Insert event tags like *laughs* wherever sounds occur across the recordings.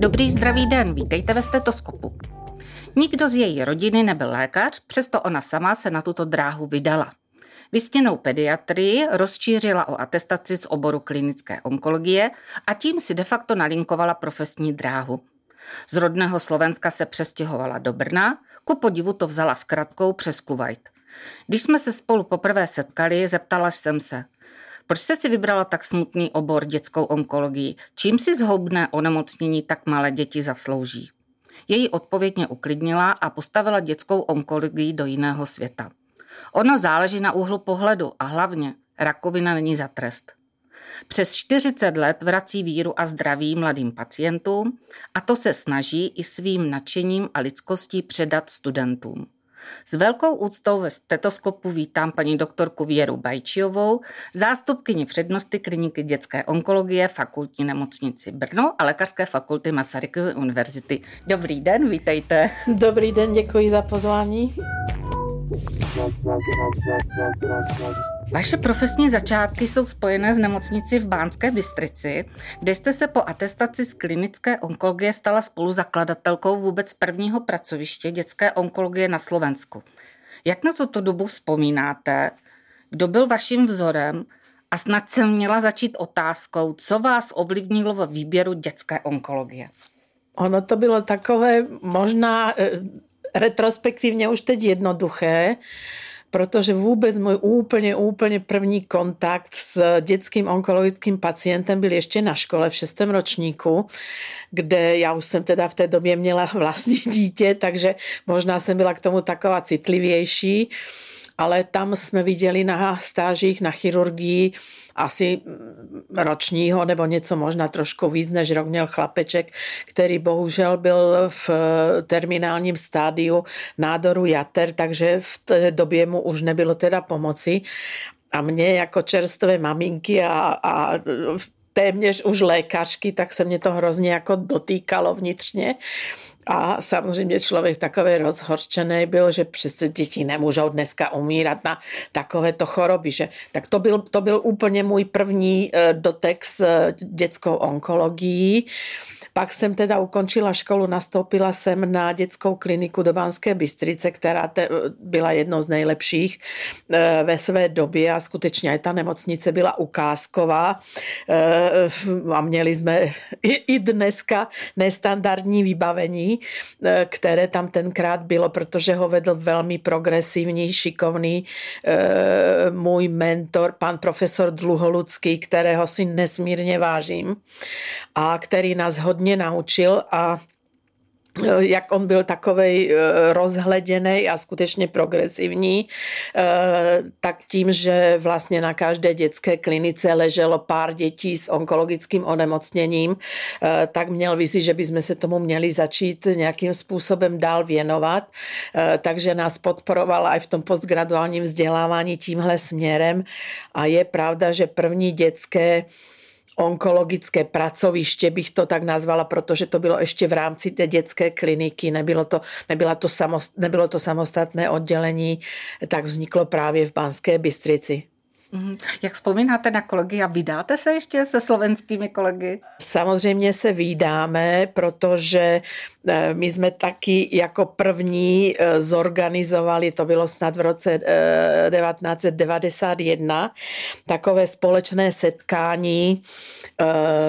Dobrý zdravý den, vítejte ve stetoskopu. Nikdo z její rodiny nebyl lékař, přesto ona sama se na tuto dráhu vydala. Vystěnou pediatrii rozšířila o atestaci z oboru klinické onkologie a tím si de facto nalinkovala profesní dráhu. Z rodného Slovenska se přestěhovala do Brna, ku podivu to vzala s kratkou přes Kuwait. Když jsme se spolu poprvé setkali, zeptala jsem se, proč jste si vybrala tak smutný obor dětskou onkologii? Čím si zhoubné onemocnění tak malé děti zaslouží? Její odpovědně uklidnila a postavila dětskou onkologii do jiného světa. Ono záleží na úhlu pohledu a hlavně rakovina není za trest. Přes 40 let vrací víru a zdraví mladým pacientům a to se snaží i svým nadšením a lidskostí předat studentům. S velkou úctou ve stetoskopu vítám paní doktorku Věru Bajčiovou, zástupkyni přednosti kliniky dětské onkologie fakultní nemocnici Brno a lékařské fakulty Masarykovy univerzity. Dobrý den, vítejte. Dobrý den, děkuji za pozvání. Vaše profesní začátky jsou spojené s nemocnici v Bánské Bystrici, kde jste se po atestaci z klinické onkologie stala spoluzakladatelkou vůbec prvního pracoviště dětské onkologie na Slovensku. Jak na tuto dobu vzpomínáte? Kdo byl vaším vzorem? A snad jsem měla začít otázkou, co vás ovlivnilo ve výběru dětské onkologie. Ono to bylo takové možná eh, retrospektivně už teď jednoduché, protože vůbec můj úplně, úplně první kontakt s dětským onkologickým pacientem byl ještě na škole v šestém ročníku, kde já už jsem teda v té době měla vlastní dítě, takže možná jsem byla k tomu taková citlivější ale tam jsme viděli na stážích na chirurgii asi ročního nebo něco možná trošku víc než rok měl chlapeček, který bohužel byl v terminálním stádiu nádoru jater, takže v té době mu už nebylo teda pomoci. A mě jako čerstvé maminky a, a téměř už lékařky, tak se mě to hrozně jako dotýkalo vnitřně. A samozřejmě člověk takový rozhorčený byl, že přece děti nemůžou dneska umírat na takovéto choroby. Že? Tak to byl, to byl úplně můj první eh, dotek s eh, dětskou onkologií. Pak jsem teda ukončila školu, nastoupila jsem na dětskou kliniku do Banské Bystrice, která te, byla jednou z nejlepších eh, ve své době a skutečně i ta nemocnice byla ukázková a měli jsme i, i dneska nestandardní vybavení Eh, které tam tenkrát bylo, protože ho vedl velmi progresivní, šikovný eh, můj mentor, pan profesor Dluholudský, kterého si nesmírně vážím a který nás hodně naučil a jak on byl takovej eh, rozhleděný a skutečně progresivní, eh, tak tím, že vlastně na každé dětské klinice leželo pár dětí s onkologickým onemocněním, tak měl vizi, že bychom se tomu měli začít nějakým způsobem dál věnovat. Takže nás podporovala i v tom postgraduálním vzdělávání tímhle směrem. A je pravda, že první dětské onkologické pracoviště, bych to tak nazvala, protože to bylo ještě v rámci té dětské kliniky, nebylo to, nebyla to samost, nebylo to samostatné oddělení, tak vzniklo právě v Banské Bystrici. Mhm. Jak vzpomínáte na kolegy a vydáte se ještě se slovenskými kolegy? Samozřejmě se vydáme, protože Eh, my jsme taky jako první eh, zorganizovali, to bylo snad v roce 1991, eh, takové společné setkání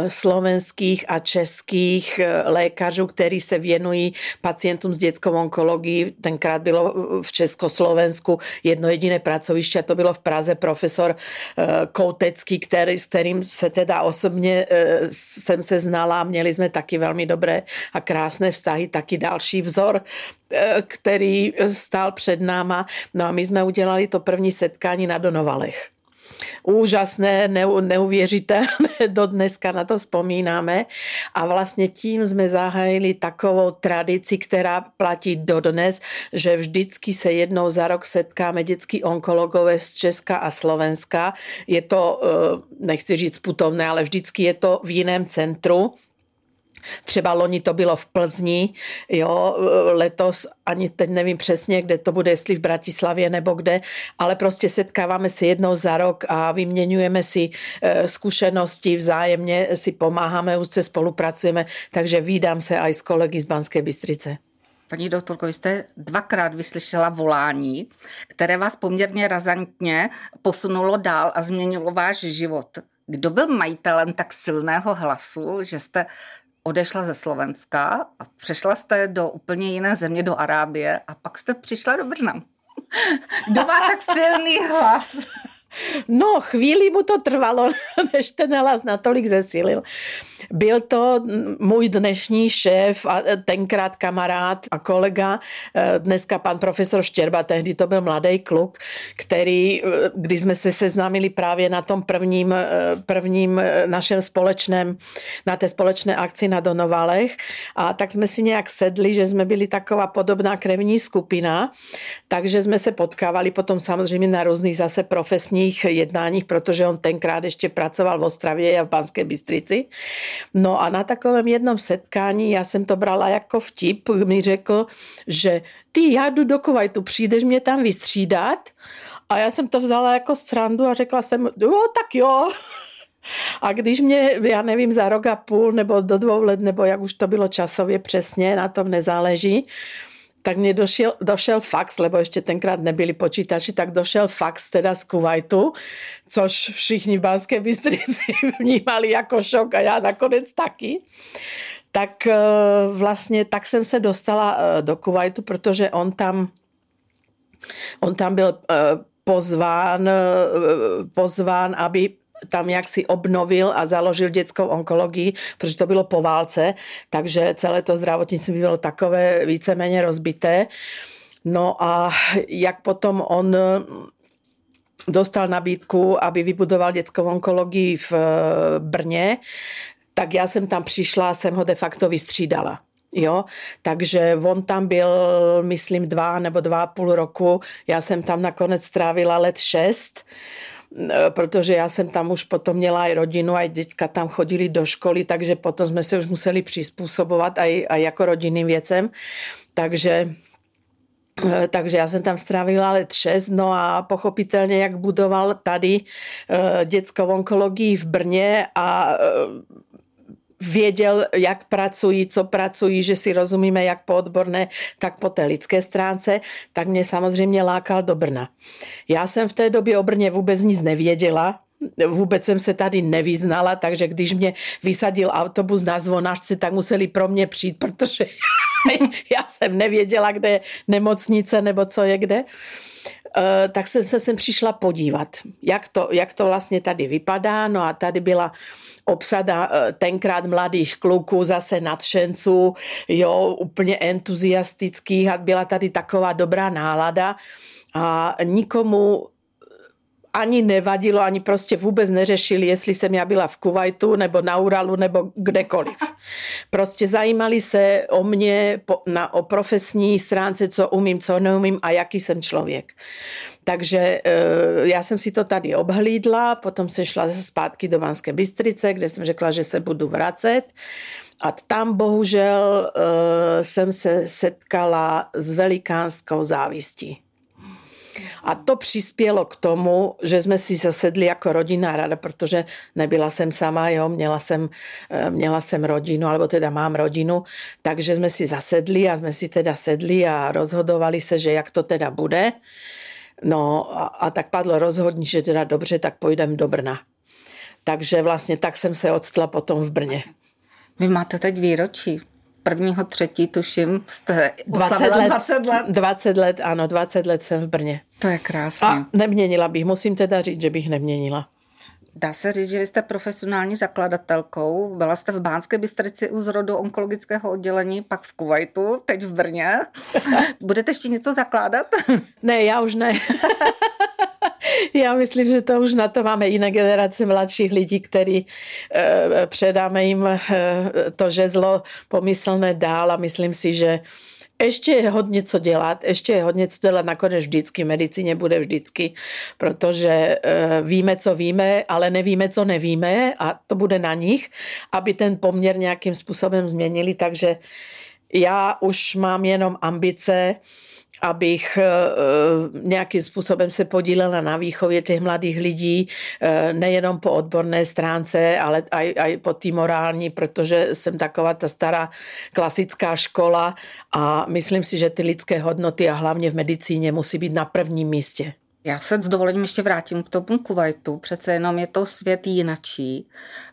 slovenských a českých lékařů, kteří se věnují pacientům s dětskou onkologií. Tenkrát bylo v Československu jedno jediné pracoviště, to bylo v Praze profesor Koutecký, který, s kterým se teda osobně jsem se znala. Měli jsme taky velmi dobré a krásné vztahy vztahy taky další vzor, eh, který stál před náma. No a my jsme udělali to první setkání na Donovalech úžasné, neuvěřitelné, *laughs* do dneska na to vzpomínáme. A vlastně tím jsme zahájili takovou tradici, která platí dodnes, že vždycky se jednou za rok setkáme dětský onkologové z Česka a Slovenska. Je to, eh, nechci říct putovné, ale vždycky je to v jiném centru Třeba loni to bylo v Plzni, jo, letos ani teď nevím přesně, kde to bude, jestli v Bratislavě nebo kde, ale prostě setkáváme se jednou za rok a vyměňujeme si e, zkušenosti, vzájemně si pomáháme, úzce spolupracujeme, takže vídám se aj s kolegy z Banské Bystrice. Paní doktorko, vy jste dvakrát vyslyšela volání, které vás poměrně razantně posunulo dál a změnilo váš život. Kdo byl majitelem tak silného hlasu, že jste odešla ze Slovenska a přešla jste do úplně jiné země, do Arábie a pak jste přišla do Brna. *laughs* Kdo má *laughs* tak silný hlas? No, chvíli mu to trvalo, *laughs* než ten hlas natolik zesilil. Byl to můj dnešní šéf a tenkrát kamarád a kolega, eh, dneska pan profesor Štěrba, tehdy to byl mladý kluk, který, eh, když jsme se seznámili právě na tom prvním, eh, prvním našem společném, na té společné akci na Donovalech a tak jsme si nějak sedli, že jsme byli taková podobná krevní skupina, takže jsme se potkávali potom samozřejmě na různých zase profesních jednáních, protože on tenkrát ještě pracoval v Ostravě a v Banské Bystrici. No a na takovém jednom setkání, já jsem to brala jako vtip, mi řekl, že ty, já jdu do Kuwaitu, přijdeš mě tam vystřídat? A já jsem to vzala jako srandu a řekla jsem, jo, tak jo. A když mě, já nevím, za rok a půl nebo do dvou let, nebo jak už to bylo časově přesně, na tom nezáleží, tak mě došel, došel fax, lebo ještě tenkrát nebyli počítači, tak došel fax teda z Kuwaitu, což všichni v Banské Bystrici *laughs* vnímali jako šok a já nakonec taky. Tak eh, vlastně tak jsem se dostala eh, do Kuwaitu, protože on tam, on tam byl eh, pozván, pozván, aby tam jak si obnovil a založil dětskou onkologii, protože to bylo po válce, takže celé to zdravotnictví bylo takové víceméně rozbité. No a jak potom on dostal nabídku, aby vybudoval dětskou onkologii v eh, Brně, tak já jsem tam přišla a jsem ho de facto vystřídala. Jo, takže on tam byl, myslím, dva nebo dva a půl roku. Já jsem tam nakonec strávila let šest. E, protože já jsem tam už potom měla aj rodinu, aj dětka tam chodili do školy, takže potom jsme se už museli přizpůsobovat aj jako rodinným věcem. Takže e, takže já jsem tam strávila let 6, no a pochopitelně, jak budoval tady e, dětskou onkologii v Brně a věděl, jak pracují, co pracují, že si rozumíme jak po odborné, tak po té lidské stránce, tak mě samozřejmě lákal do Brna. Já jsem v té době o Brně vůbec nic nevěděla, vůbec jsem se tady nevyznala, takže když mě vysadil autobus na zvonačci, tak museli pro mě přijít, protože *laughs* já jsem nevěděla, kde je nemocnice nebo co je kde. Uh, tak jsem se sem přišla podívat, jak to, jak to vlastně tady vypadá. No a tady byla obsada e, tenkrát mladých kluků, zase nadšenců, jo, úplně entuziastických a byla tady taková dobrá nálada a nikomu ani nevadilo, ani prostě vůbec neřešili, jestli jsem já byla v Kuwaitu nebo na Uralu nebo kdekoliv. *laughs* Prostě zajímali se o mě po, na, o profesní stránce, co umím, co neumím a jaký jsem člověk. Takže e, já jsem si to tady obhlídla, potom se šla zpátky do Banské Bystrice, kde jsem řekla, že se budu vracet. A tam bohužel e, jsem se setkala s velikánskou závistí. A to přispělo k tomu, že jsme si zasedli jako rodina rada, protože nebyla jsem sama, jo, měla jsem, e, měla jsem rodinu, alebo teda mám rodinu, takže jsme si zasedli a jsme si teda sedli a rozhodovali se, že jak to teda bude. No a, a tak padlo rozhodní, že teda dobře, tak pojdem do Brna. Takže vlastně tak jsem se odstla potom v Brně. Vy máte teď výročí. Prvního třetí, tuším, jste 20 let, 20 let. 20 let, ano, 20 let jsem v Brně. To je krásné. A neměnila bych, musím teda říct, že bych neměnila. Dá se říct, že vy jste profesionální zakladatelkou. Byla jste v Bánské Bystrici u zrodu onkologického oddělení, pak v Kuwaitu, teď v Brně. *laughs* Budete ještě něco zakládat? Ne, já už ne. *laughs* *laughs* Já myslím, že to už na to máme jiné generace mladších lidí, který eh, předáme jim eh, to žezlo pomyslné dál a myslím si, že ještě je hodně co dělat, ještě je hodně co dělat nakonec vždycky, medicíně bude vždycky, protože uh, víme, co víme, ale nevíme, co nevíme a to bude na nich, aby ten poměr nějakým způsobem změnili, takže já už mám jenom ambice, abych eh, nějakým způsobem se podílela na výchově těch mladých lidí, eh, nejenom po odborné stránce, ale aj, aj po té morální, protože jsem taková ta stará klasická škola a myslím si, že ty lidské hodnoty a hlavně v medicíně musí být na prvním místě. Já se s dovolením ještě vrátím k tomu Kuwaitu. Přece jenom je to svět jinačí.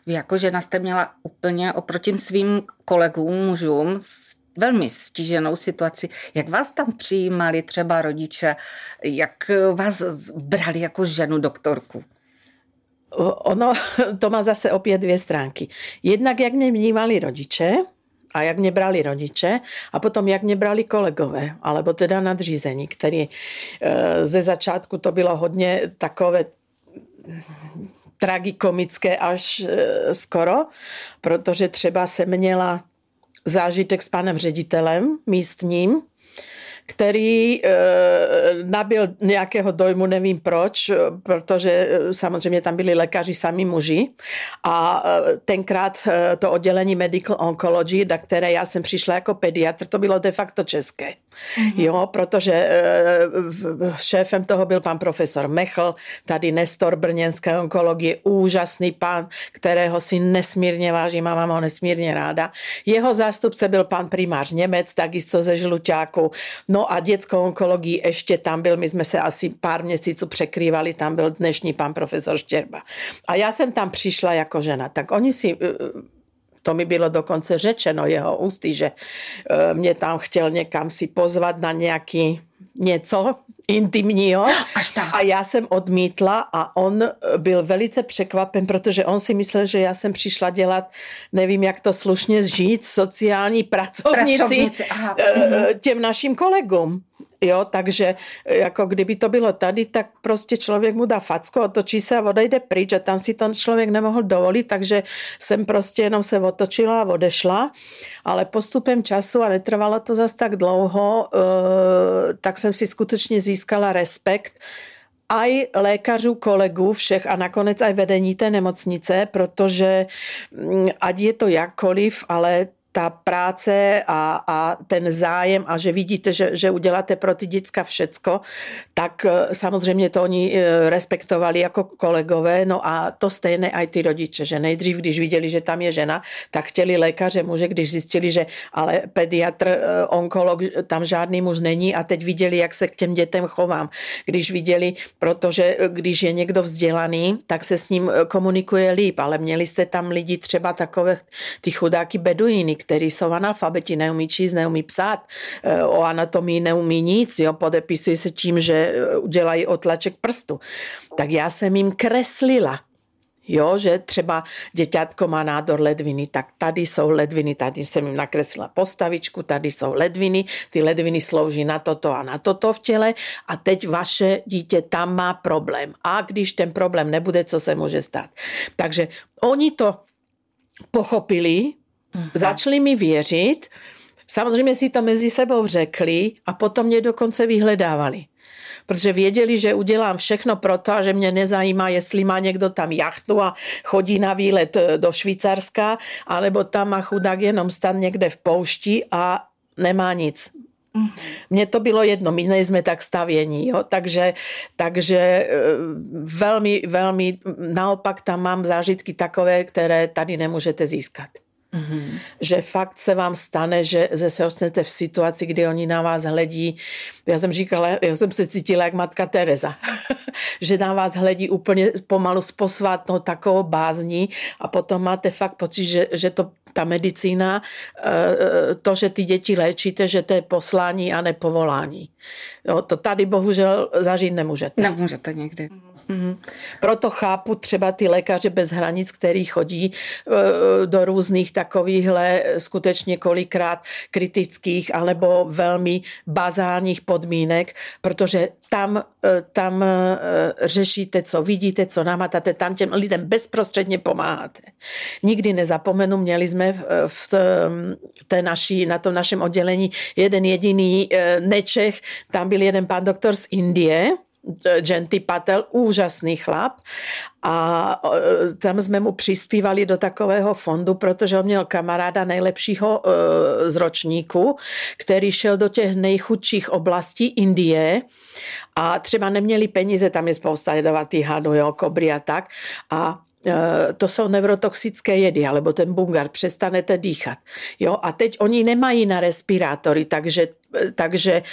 Vy jako žena jste měla úplně oproti svým kolegům, mužům, velmi stíženou situaci. Jak vás tam přijímali třeba rodiče? Jak vás brali jako ženu doktorku? Ono, *laughs* to má zase opět dvě stránky. Jednak, jak mě vnímali rodiče, a jak mě brali rodiče a potom jak mě brali kolegové, alebo teda nadřízení, který eh, ze začátku to bylo hodně takové tragikomické až eh, skoro, protože třeba se měla zážitek s panem ředitelem místním, který e, nabil nějakého dojmu, nevím proč, protože eh, samozřejmě tam byli lékaři sami muži a e, tenkrát to oddělení Medical Oncology, na které já jsem přišla jako pediatr, to bylo de facto české. Mm-hmm. Jo, protože e, šéfem toho byl pan profesor Mechl, tady Nestor Brněnské onkologie, úžasný pán, kterého si nesmírně vážím a mám ho nesmírně ráda. Jeho zástupce byl pan primář Němec, takisto ze Žluťáku. No a dětskou onkologii ještě tam byl, my jsme se asi pár měsíců překrývali, tam byl dnešní pan profesor Štěrba. A já jsem tam přišla jako žena, tak oni si e, to mi bylo dokonce řečeno jeho ústy, že e, mě tam chtěl někam si pozvat na nějaký něco intimního. Až tak. A já jsem odmítla a on byl velice překvapen, protože on si myslel, že já jsem přišla dělat, nevím, jak to slušně žít, sociální pracovnici, pracovnici aha. E, těm našim kolegům. Jo, takže e, jako kdyby to bylo tady, tak prostě člověk mu dá facku, otočí se a odejde pryč a tam si to člověk nemohl dovolit, takže jsem prostě jenom se otočila a odešla, ale postupem času a netrvalo to zas tak dlouho, e, tak jsem si skutečně získala respekt aj lékařů, kolegů všech a nakonec aj vedení té nemocnice, protože mm, ať je to jakkoliv, ale ta práce a, a ten zájem a že vidíte, že, že uděláte pro ty děcka všecko, tak e, samozřejmě to oni e, respektovali jako kolegové, no a to stejné aj ty rodiče, že nejdřív, když viděli, že tam je žena, tak chtěli lékaře muže, když zjistili, že ale pediatr, e, onkolog, tam žádný muž není a teď viděli, jak se k těm dětem chovám. Když viděli, protože když je někdo vzdělaný, tak se s ním komunikuje líp, ale měli jste tam lidi třeba takové ty chudáky beduíny, kteří jsou analfabeti, neumí číst, neumí psát, eh, o anatomii neumí nic, jo, podepisují se tím, že eh, udělají otlaček prstu. Tak já jsem jim kreslila Jo, že třeba děťátko má nádor ledviny, tak tady jsou ledviny, tady jsem jim nakreslila postavičku, tady jsou ledviny, ty ledviny slouží na toto a na toto v těle a teď vaše dítě tam má problém. A když ten problém nebude, co se může stát? Takže oni to pochopili, Mhm. Začali mi věřit, samozřejmě si to mezi sebou řekli a potom mě dokonce vyhledávali. Protože věděli, že udělám všechno pro to, že mě nezajímá, jestli má někdo tam jachtu a chodí na výlet e, do Švýcarska, alebo tam má chudák jenom stan někde v poušti a nemá nic. Mhm. Mně to bylo jedno, my nejsme tak stavění, jo? takže, takže e, velmi, velmi, naopak tam mám zážitky takové, které tady nemůžete získat. Mm-hmm. Že fakt se vám stane, že se ostnete v situaci, kdy oni na vás hledí. Já jsem říkala, já jsem se cítila jak matka Teresa, *laughs* že na vás hledí úplně pomalu s posvátnou takovou bázní a potom máte fakt pocit, že, že to ta medicína, eh, to, že ty děti léčíte, že to je poslání a nepovolání. Jo, to tady bohužel zažít nemůžete. Nemůžete někdy. Mm-hmm. Proto chápu třeba ty lékaře bez hranic, který chodí e, do různých takovýchhle skutečně kolikrát kritických alebo velmi bazálních podmínek, protože tam, e, tam e, řešíte, co vidíte, co namátáte, tam těm lidem bezprostředně pomáháte. Nikdy nezapomenu, měli jsme v té naší, na tom našem oddělení jeden jediný nečech, tam byl jeden pán doktor z Indie, Genty Patel, úžasný chlap a e, tam jsme mu přispívali do takového fondu, protože on měl kamaráda nejlepšího e, z ročníku, který šel do těch nejchudších oblastí Indie a třeba neměli peníze, tam je spousta jedovatých hadů, jo, kobry a tak a to jsou neurotoxické jedy, alebo ten bungar, přestanete dýchat. Jo? A teď oni nemají na respirátory, takže takže e,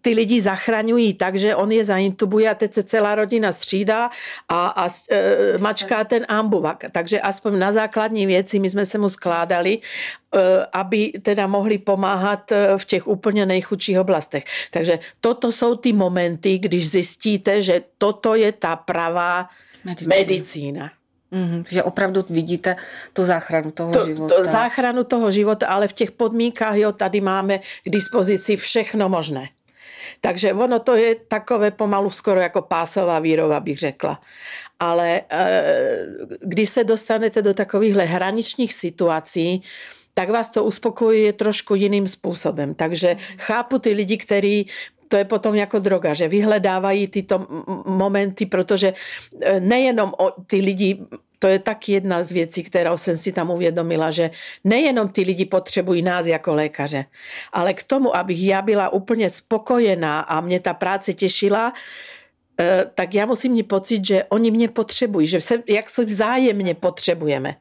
ty lidi zachraňují tak, že on je zaintubuje a teď se celá rodina střídá a, a e, mačká ten ambuvak. Takže aspoň na základní věci my jsme se mu skládali, e, aby teda mohli pomáhat v těch úplně nejchudších oblastech. Takže toto jsou ty momenty, když zjistíte, že toto je ta pravá medicína. medicína. Mm, že opravdu vidíte tu záchranu toho to, života. To, záchranu toho života, ale v těch podmínkách, jo, tady máme k dispozici všechno možné. Takže ono to je takové pomalu skoro jako pásová výroba, bych řekla. Ale eh, když se dostanete do takovýchhle hraničních situací, tak vás to uspokojuje trošku jiným způsobem. Takže chápu ty lidi, kteří to je potom jako droga, že vyhledávají tyto momenty, protože e, nejenom o ty lidi to je tak jedna z věcí, kterou jsem si tam uvědomila, že nejenom ty lidi potřebují nás jako lékaře, ale k tomu, abych já byla úplně spokojená a mě ta práce těšila, e, tak já musím mít pocit, že oni mě potřebují, že se, jak se vzájemně potřebujeme.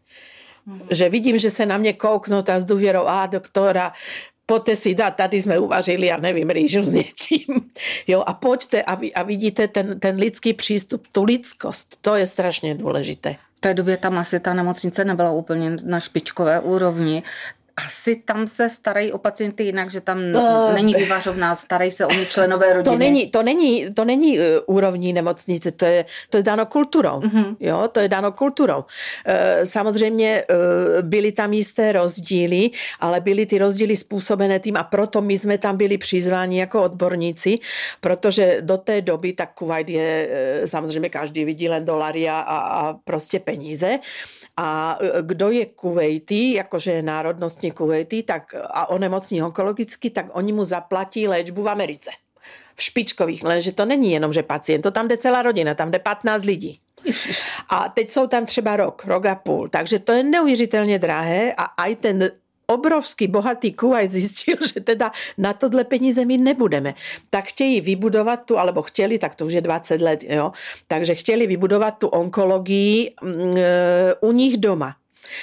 Hmm. Že vidím, že se na mě kouknou a s důvěrou, a doktora, pojďte si dát, tady jsme uvařili, já nevím, rýžu s něčím. *laughs* Jo, a pojďte a, a vidíte ten, ten lidský přístup, tu lidskost, to je strašně důležité. V té době tam asi ta nemocnice nebyla úplně na špičkové úrovni, asi tam se starají o pacienty jinak, že tam uh, není vyvařovná, starají se o ně členové rodiny. To není, to není, to není uh, úrovní nemocnice, to je, to je dáno kulturou. Uh-huh. Jo, to je dáno kulturou. Uh, samozřejmě uh, byly tam jisté rozdíly, ale byly ty rozdíly způsobené tím a proto my jsme tam byli přizváni jako odborníci, protože do té doby tak Kuwait je, uh, samozřejmě každý vidí len dolary a, a prostě peníze. A kdo je Kuwaiti, jakože je vlastně Kuwaity tak, a onemocní onkologicky, tak oni mu zaplatí léčbu v Americe. V špičkových, lenže to není jenom, že pacient, to tam jde celá rodina, tam jde 15 lidí. A teď jsou tam třeba rok, rok a půl, takže to je neuvěřitelně drahé a aj ten obrovský bohatý Kuwait zjistil, že teda na tohle peníze my nebudeme. Tak chtějí vybudovat tu, alebo chtěli, tak to už je 20 let, jo, takže chtěli vybudovat tu onkologii mm, e, u nich doma.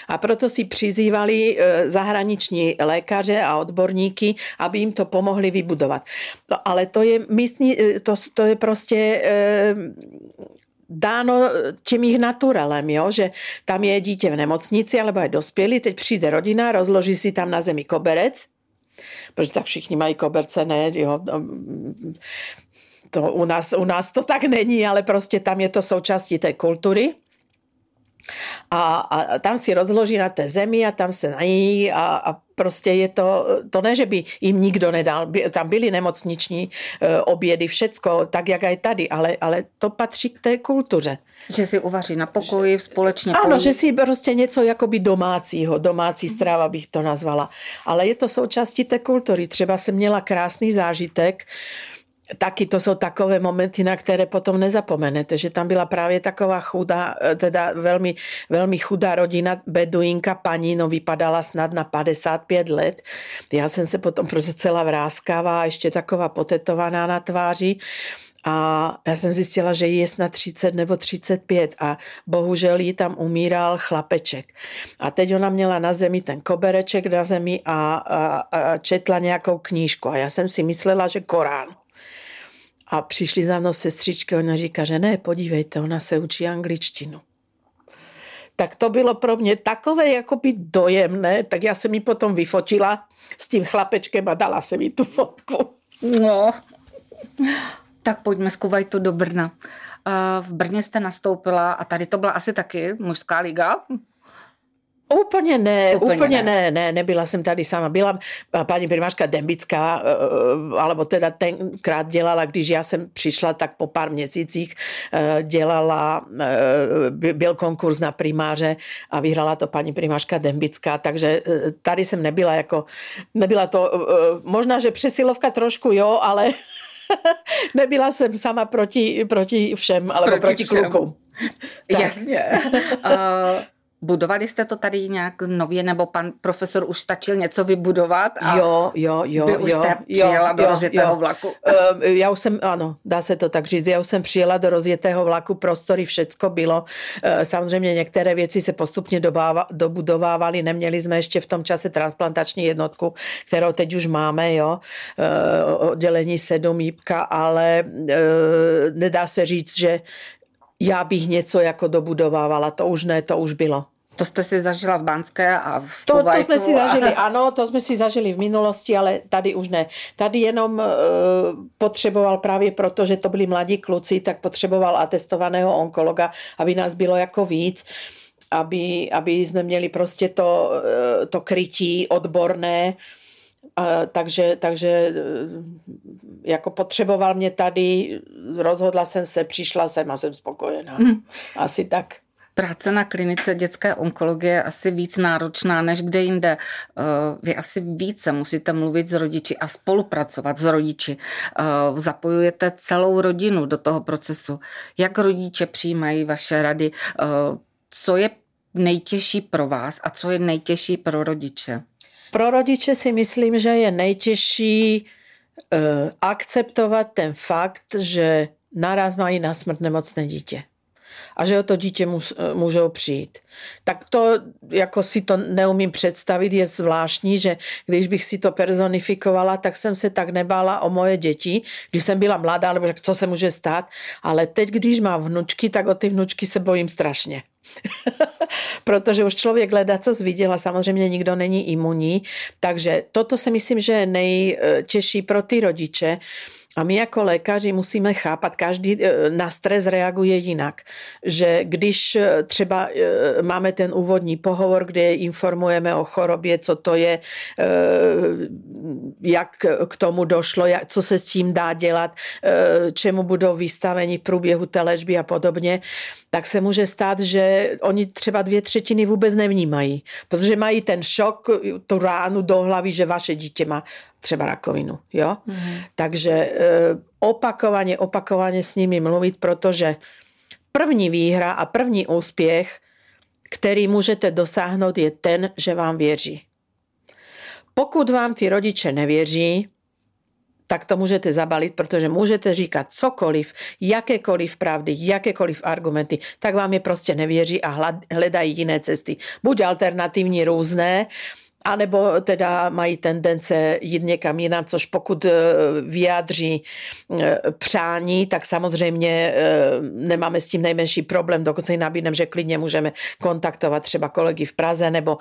A proto si přizývali e, zahraniční lékaře a odborníky, aby jim to pomohli vybudovat. No, ale to je místní, e, to, to je prostě e, dáno tím jich naturelem, jo? že tam je dítě v nemocnici, alebo je dospělý, teď přijde rodina, rozloží si tam na zemi koberec, protože tak všichni mají koberce, ne, jo, no, to u nás, u nás to tak není, ale prostě tam je to součástí té kultury a, a tam si rozloží na té zemi a tam se nají a, a prostě je to, to ne, že by jim nikdo nedal, by, tam byly nemocniční e, obědy, všecko, tak jak aj tady, ale, ale to patří k té kultuře. Že si uvaří na pokoji společně. Ano, že si prostě něco jakoby domácího, domácí strava bych to nazvala. Ale je to součástí té kultury. Třeba jsem měla krásný zážitek, taky to jsou takové momenty, na které potom nezapomenete, že tam byla právě taková chudá, e, teda velmi, velmi chudá rodina, beduínka, paní, no vypadala snad na 55 let. Já jsem se potom prostě celá vrázkavá a ještě taková potetovaná na tváři. A já jsem zjistila, že jí je snad 30 nebo 35 a bohužel jí tam umíral chlapeček. A teď ona měla na zemi ten kobereček na zemi a, a, a četla nějakou knížku. A já jsem si myslela, že Korán. A přišli za mnou sestřičky, ona říká, že ne, podívejte, ona se učí angličtinu. Tak to bylo pro mě takové jakoby dojemné, tak já jsem mi potom vyfotila s tím chlapečkem a dala se mi tu fotku. No, tak pojďme z Kuwaitu do Brna. v Brně jste nastoupila a tady to byla asi taky mužská liga. Úplně ne, úplně, úplně ne. ne, ne, nebyla jsem tady sama. Byla paní primářka Dembická, eh, alebo teda tenkrát dělala, když já jsem přišla, tak po pár měsících eh, dělala, byl konkurs na primáře a vyhrala to paní primářka Dembická, takže tady jsem nebyla jako, nebyla to, možná, že přesilovka trošku jo, ale *laughs* nebyla jsem sama proti, proti všem, alebo proti, proti klukům. Jasně. *laughs* uh, Budovali jste to tady nějak nově, nebo pan profesor už stačil něco vybudovat? A jo, jo, jo. Vy už jo, jste přijela jo, do rozjetého jo. vlaku? Uh, já už jsem, ano, dá se to tak říct, já už jsem přijela do rozjetého vlaku, prostory, všecko bylo. Uh, samozřejmě některé věci se postupně dobáva, dobudovávaly, neměli jsme ještě v tom čase transplantační jednotku, kterou teď už máme, jo, uh, oddělení sedm jípka, ale uh, nedá se říct, že já bych něco jako dobudovávala, to už ne, to už bylo. To jste si zažila v Banské a v to, to jsme si zažili, a... *laughs* ano, to jsme si zažili v minulosti, ale tady už ne. Tady jenom uh, potřeboval právě proto, že to byli mladí kluci, tak potřeboval atestovaného onkologa, aby nás bylo jako víc aby, aby jsme měli prostě to, uh, to krytí odborné, uh, takže, takže jako potřeboval mě tady, rozhodla jsem se, přišla jsem a jsem spokojená. Mm. Asi tak. Práce na klinice dětské onkologie je asi víc náročná než kde jinde. Eh, vy asi více musíte mluvit s rodiči a spolupracovat s rodiči. Eh, zapojujete celou rodinu do toho procesu. Jak rodiče přijímají vaše rady? Eh, co je nejtěžší pro vás a co je nejtěžší pro rodiče? Pro rodiče si myslím, že je nejtěžší akceptovat ten fakt, že naraz mají na smrt nemocné dítě a že o to dítě mus, můžou přijít. Tak to, jako si to neumím představit, je zvláštní, že když bych si to personifikovala, tak jsem se tak nebála o moje děti, když jsem byla mladá, nebo co se může stát, ale teď, když mám vnučky, tak o ty vnučky se bojím strašně. *laughs* Protože už člověk hledá, co zviděl a samozřejmě nikdo není imunní. Takže toto si myslím, že je nejtěžší pro ty rodiče, a my jako lékaři musíme chápat, každý e, na stres reaguje jinak. Že když e, třeba e, máme ten úvodní pohovor, kde informujeme o chorobě, co to je, jak k tomu došlo, co se s tím dá dělat, čemu budou vystaveni v průběhu té léčby a podobně, tak se může stát, že oni třeba dvě třetiny vůbec nevnímají, protože mají ten šok, tu ránu do hlavy, že vaše dítě má třeba rakovinu. Jo? Mm. Takže e, opakovaně, opakovaně s nimi mluvit, protože první výhra a první úspěch, který můžete dosáhnout, je ten, že vám věří. Pokud vám ty rodiče nevěří, tak to můžete zabalit, protože můžete říkat cokoliv, jakékoliv pravdy, jakékoliv argumenty, tak vám je prostě nevěří a hledají jiné cesty. Buď alternativní různé, anebo teda mají tendence jít někam jinam, což pokud eh, vyjádří eh, přání, tak samozřejmě eh, nemáme s tím nejmenší problém, dokonce i nabídneme, že klidně můžeme kontaktovat třeba kolegy v Praze nebo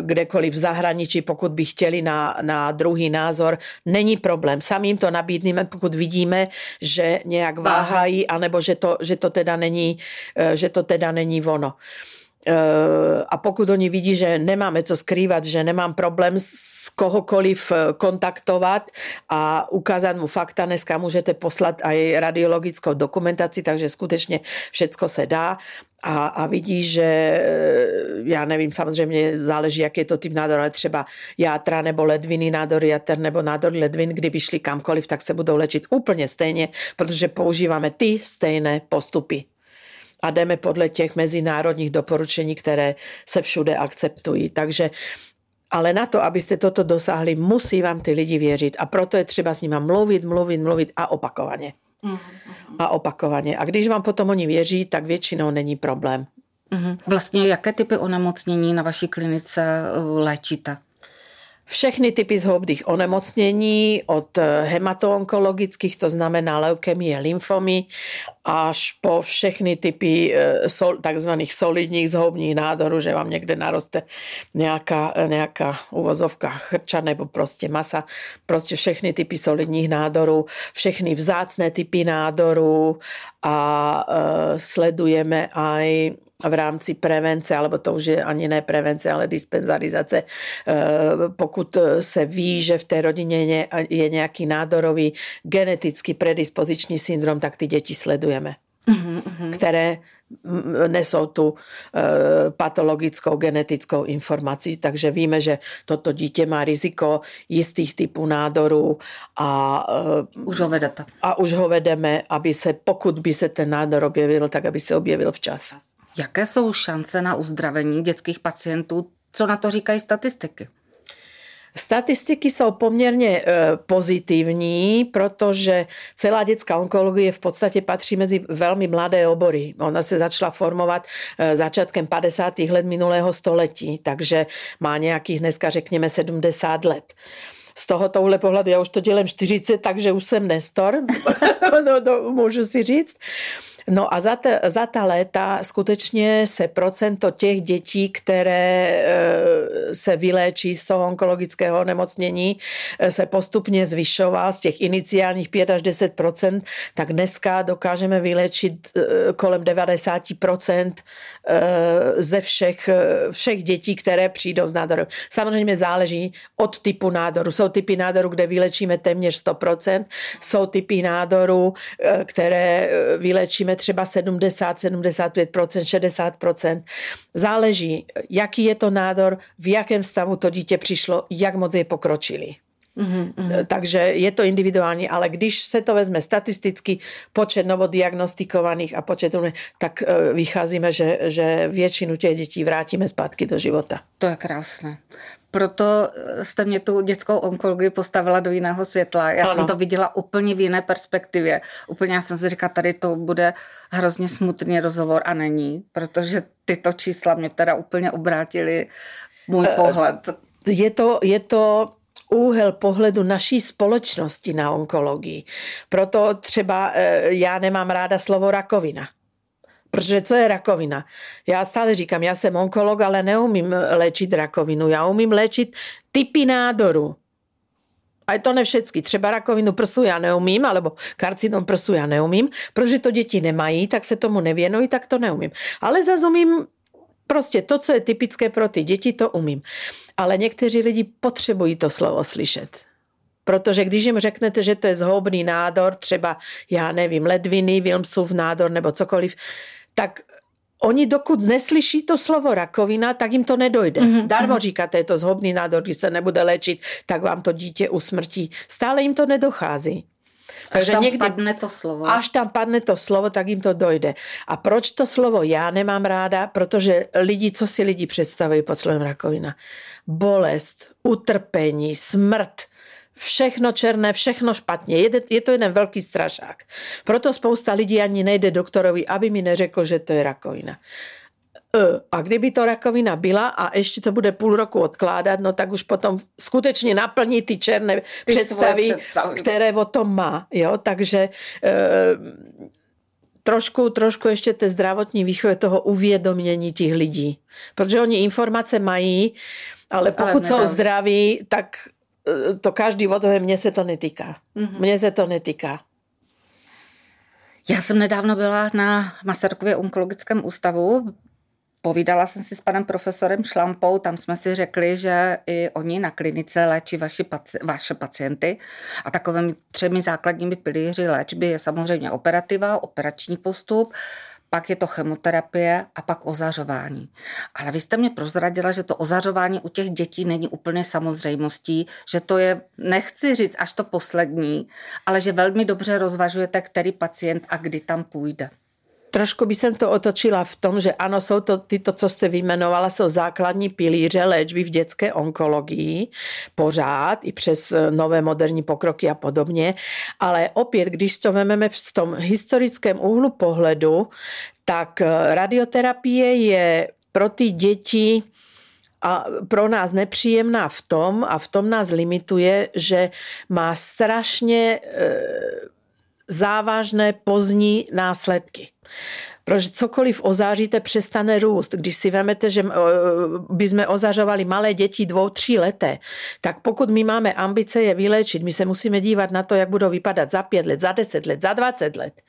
kdekoliv v zahraničí, pokud by chtěli na, na druhý názor, není problém. Sami jim to nabídneme, pokud vidíme, že nějak váhají, anebo že to, že to teda není, že to teda není ono. Eh, a pokud oni vidí, že nemáme co skrývat, že nemám problém s kohokoliv eh, kontaktovat a ukázat mu fakta, dneska můžete poslat aj radiologickou dokumentaci, takže skutečně všecko se dá. A, a vidí, že eh, já nevím, samozřejmě záleží, jak je to typ nádor, ale třeba játra nebo ledviny, nádor jater nebo nádor ledvin, kdyby šli kamkoliv, tak se budou léčit úplně stejně, protože používáme ty stejné postupy a jdeme podle těch mezinárodních doporučení, které se všude akceptují. Takže ale na to, abyste toto dosáhli, musí vám ty lidi věřit a proto je třeba s nimi mluvit, mluvit, mluvit a opakovaně. Mm-hmm. A opakovaně. A když vám potom oni věří, tak většinou není problém. Mm-hmm. Vlastně jaké typy onemocnění na vaší klinice uh, léčíte? Všechny typy zhoubných onemocnění, od hematoonkologických, to znamená leukemie, lymfomy, až po všechny typy sol, takzvaných solidních zhoubních nádorů, že vám někde naroste nějaká, nějaká uvozovka chrča nebo prostě masa, prostě všechny typy solidních nádorů, všechny vzácné typy nádorů a e, sledujeme aj v rámci prevence, alebo to už je ani ne prevence, ale dispenzarizace, eh, pokud se ví, že v té rodině je nějaký nádorový genetický predispoziční syndrom, tak ty děti sledujeme, mm-hmm. které nesou tu eh, patologickou genetickou informaci, takže víme, že toto dítě má riziko jistých typů nádorů a eh, už ho vedete. A už ho vedeme, aby se, pokud by se ten nádor objevil, tak aby se objevil včas. Jaké jsou šance na uzdravení dětských pacientů? Co na to říkají statistiky? Statistiky jsou poměrně e, pozitivní, protože celá dětská onkologie v podstatě patří mezi velmi mladé obory. Ona se začala formovat e, začátkem 50. let minulého století, takže má nějakých dneska řekněme 70 let z toho touhle pohledu, já už to dělám 40, takže už jsem Nestor, *laughs* no, no, můžu si říct. No a za, ta, za ta léta skutečně se procento těch dětí, které e, se vyléčí z toho onkologického nemocnění, e, se postupně zvyšoval z těch iniciálních 5 až 10% tak dneska dokážeme vyléčit e, kolem 90% ze všech, všech dětí, které přijdou z nádoru. Samozřejmě záleží od typu nádoru. Jsou typy nádoru, kde vylečíme téměř 100% jsou typy nádoru, které vylečíme třeba 70, 75%, 60%. Záleží, jaký je to nádor, v jakém stavu to dítě přišlo, jak moc je pokročili. Mm-hmm. Takže je to individuální, ale když se to vezme statisticky, počet novodiagnostikovaných a počet, tak eh, vycházíme, že, že většinu těch dětí vrátíme zpátky do života. To je krásné proto jste mě tu dětskou onkologii postavila do jiného světla. Já ano. jsem to viděla úplně v jiné perspektivě. Úplně já jsem si říkala, tady to bude hrozně smutný rozhovor a není, protože tyto čísla mě teda úplně obrátily můj eh, pohled. Je to, je to úhel pohledu naší společnosti na onkologii. Proto třeba eh, já nemám ráda slovo rakovina. Protože co je rakovina? Já stále říkám, já jsem onkolog, ale neumím léčit rakovinu. Já umím léčit typy nádoru. A je to ne všetky. Třeba rakovinu prsu já neumím, alebo karcinom prsu já neumím, protože to děti nemají, tak se tomu nevěnují, tak to neumím. Ale zase umím prostě to, co je typické pro ty děti, to umím. Ale někteří lidi potřebují to slovo slyšet. Protože když jim řeknete, že to je zhoubný nádor, třeba, já nevím, ledviny, Wilmsův nádor nebo cokoliv, tak oni dokud neslyší to slovo rakovina, tak jim to nedojde. Mm-hmm. Darmo mhm. říkáte, je to zhobný nádor, když se nebude léčit, tak vám to dítě usmrtí. Stále jim to nedochází. Takže až tam někdy, padne to slovo. Až tam padne to slovo, tak jim to dojde. A proč to slovo já nemám ráda? Protože lidi, co si lidi představují pod slovem rakovina? Bolest, utrpení, smrt, všechno černé, všechno špatně. Je, to jeden velký strašák. Proto spousta lidí ani nejde doktorovi, aby mi neřekl, že to je rakovina. E, a kdyby to rakovina byla a ještě to bude půl roku odkládat, no tak už potom skutečně naplní ty černé ty představy, představy, které o tom má. Jo? Takže e, trošku, trošku ještě té zdravotní výchovy toho uvědomění těch lidí. Protože oni informace mají, ale pokud ale jsou zdraví, tak to každý vodové, mně se to netýká. Mm-hmm. Mně se to netýká. Já jsem nedávno byla na Masarykově onkologickém ústavu. Povídala jsem si s panem profesorem Šlampou, tam jsme si řekli, že i oni na klinice léčí vaši paci- vaše pacienty a takovými třemi základními pilíři léčby je samozřejmě operativa, operační postup, pak je to chemoterapie a pak ozařování. Ale vy jste mě prozradila, že to ozařování u těch dětí není úplně samozřejmostí, že to je, nechci říct až to poslední, ale že velmi dobře rozvažujete, který pacient a kdy tam půjde trošku by jsem to otočila v tom, že ano, jsou to tyto, co jste vyjmenovala, jsou základní pilíře léčby v dětské onkologii, pořád, i přes eh, nové moderní pokroky a podobně, ale opět, když to vezmeme v tom historickém úhlu pohledu, tak eh, radioterapie je pro ty děti a pro nás nepříjemná v tom, a v tom nás limituje, že má strašně e, závažné pozdní následky. Protože cokoliv ozáříte, přestane růst. Když si vemete, že by jsme ozařovali malé děti dvou, tří leté, tak pokud my máme ambice je vyléčit, my se musíme dívat na to, jak budou vypadat za pět let, za deset let, za dvacet let.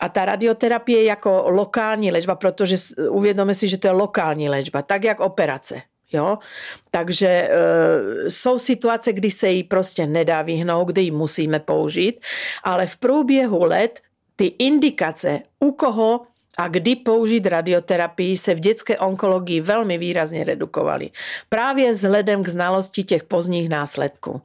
A ta radioterapie je jako lokální léčba, protože uvědomíme si, že to je lokální léčba, tak jak operace. Jo? Takže e, jsou situace, kdy se jí prostě nedá vyhnout, kdy ji musíme použít, ale v průběhu let ty indikace, u koho a kdy použít radioterapii se v dětské onkologii velmi výrazně redukovaly. Právě vzhledem k znalosti těch pozdních následků.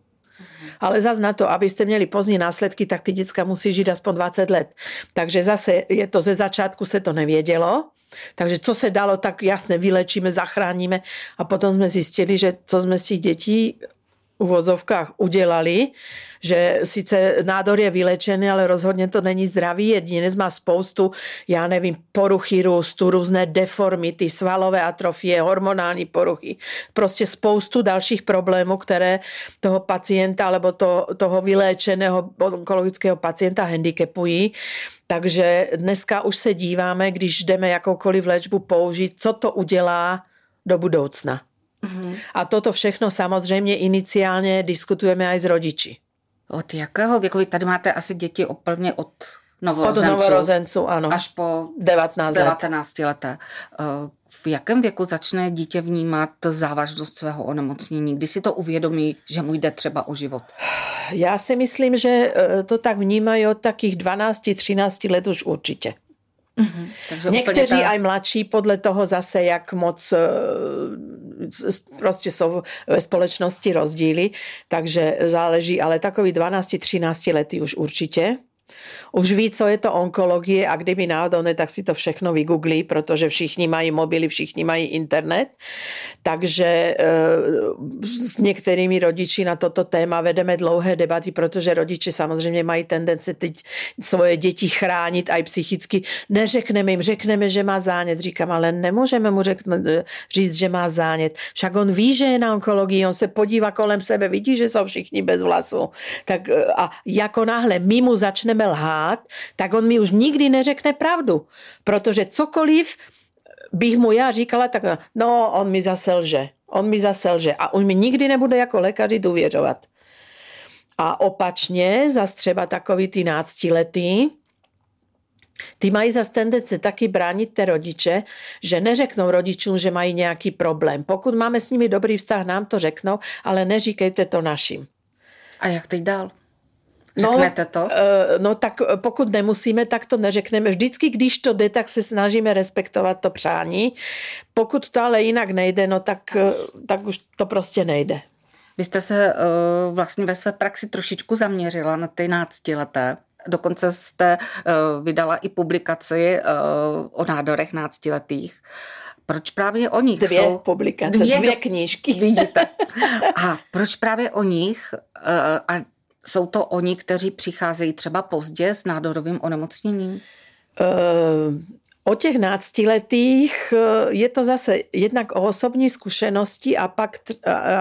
Ale zase na to, abyste měli pozdní následky, tak ty děcka musí žít aspoň 20 let. Takže zase je to ze začátku se to nevědělo. Takže co se dalo, tak jasně vylečíme, zachráníme a potom jsme zjistili, že co jsme z těch dětí uvozovkách udělali, že sice nádor je vylečený, ale rozhodně to není zdravý jedinec, má spoustu, já nevím, poruchy růstu, různé deformity, svalové atrofie, hormonální poruchy, prostě spoustu dalších problémů, které toho pacienta alebo to, toho vyléčeného onkologického pacienta handicapují. Takže dneska už se díváme, když jdeme jakoukoliv léčbu použít, co to udělá do budoucna. Mm-hmm. A toto všechno samozřejmě iniciálně diskutujeme aj s rodiči. Od jakého věku? Vy tady máte asi děti úplně od novorozenců. Od novorozenců, ano. Až po 19, 19 let. leté. Eh, v jakém věku začne dítě vnímat závažnost svého onemocnění? Kdy si to uvědomí, že mu jde třeba o život? Já si myslím, že eh, to tak vnímají od takých 12-13 let už určitě. Mm-hmm. Takže Někteří ta... aj mladší podle toho zase, jak moc eh, prostě jsou ve společnosti rozdíly, takže záleží, ale takový 12-13 lety už určitě už ví, co je to onkologie a kdyby náhodou ne, tak si to všechno vygooglí, protože všichni mají mobily, všichni mají internet. Takže e, s některými rodiči na toto téma vedeme dlouhé debaty, protože rodiče samozřejmě mají tendence teď svoje děti chránit aj psychicky. Neřekneme jim, řekneme, že má zánět. Říkám, ale nemůžeme mu řekne, říct, že má zánět. Však on ví, že je na onkologii, on se podívá kolem sebe, vidí, že jsou všichni bez vlasů. Tak e, a jako náhle my mu začneme lhát, tak on mi už nikdy neřekne pravdu. Protože cokoliv bych mu já říkala, tak no, on mi zase lže. On mi zase lže. A on mi nikdy nebude jako lékaři důvěřovat. A opačně, zase třeba takový ty náctiletý, ty mají zase tendence taky bránit ty rodiče, že neřeknou rodičům, že mají nějaký problém. Pokud máme s nimi dobrý vztah, nám to řeknou, ale neříkejte to našim. A jak teď dál? No, Řeknete to? No, no tak pokud nemusíme, tak to neřekneme. Vždycky, když to jde, tak se snažíme respektovat to přání. Pokud to ale jinak nejde, no tak, eh, tak už to prostě nejde. Vy jste se uh, vlastně ve své praxi trošičku zaměřila na ty náctileté. Dokonce jste uh, vydala i publikaci uh, o nádorech náctiletých. Proč právě o nich dvě jsou... publikace, dvě, dvě knížky. Vidíte. A proč právě o nich uh, a jsou to oni, kteří přicházejí třeba pozdě s nádorovým onemocněním? Uh, o těch náctiletých eh, je to zase jednak o osobní zkušenosti a pak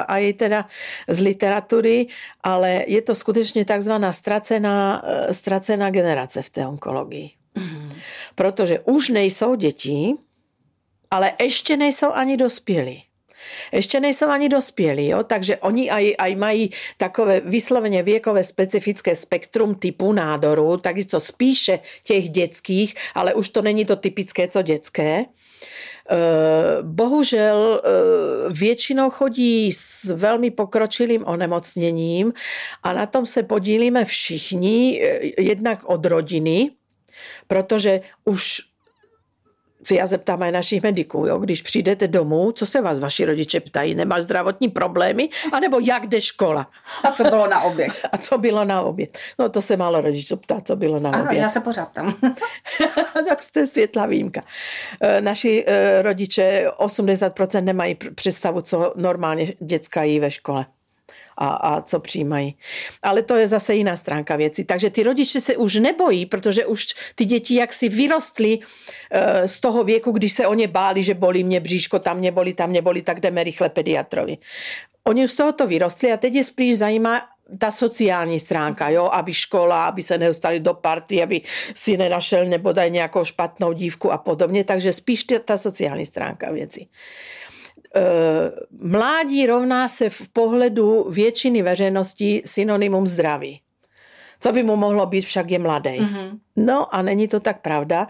a i teda z literatury, ale je to skutečně takzvaná ztracená, eh, ztracená generace v té onkologii. Mm. Protože už nejsou děti, ale ještě nejsou ani dospělí. Ještě nejsou ani dospělí, jo? takže oni aj, aj mají takové vysloveně věkové specifické spektrum typu nádoru, takisto spíše těch dětských, ale už to není to typické, co dětské. Eh, bohužel eh, většinou chodí s velmi pokročilým onemocněním a na tom se podílíme všichni, eh, jednak od rodiny, protože už se já zeptám aj našich mediků, jo? když přijdete domů, co se vás vaši rodiče ptají, nemáš zdravotní problémy, anebo jak jde škola. A co bylo na oběd. *laughs* A co bylo na oběd. No to se málo rodičů ptá, co bylo na ano, oběd. já se pořád tam. *laughs* tak jste světla výjimka. E, naši e, rodiče 80% nemají představu, co normálně dětská jí ve škole. A, a co přijímají. Ale to je zase jiná stránka věci. Takže ty rodiče se už nebojí, protože už ty děti jaksi vyrostly uh, z toho věku, když se o ně báli, že bolí mě bříško, tam mě bolí, tam mě bolí, tak jdeme rychle pediatrovi. Oni už z tohoto vyrostli a teď je spíš zajímá ta sociální stránka, jo, aby škola, aby se nedostali do party, aby si nenašel nebo daj nějakou špatnou dívku a podobně, takže spíš ta sociální stránka věci. E, mládí rovná se v pohledu většiny veřejnosti synonymum zdraví. Co by mu mohlo být, však je mladý. Mm-hmm. No a není to tak pravda.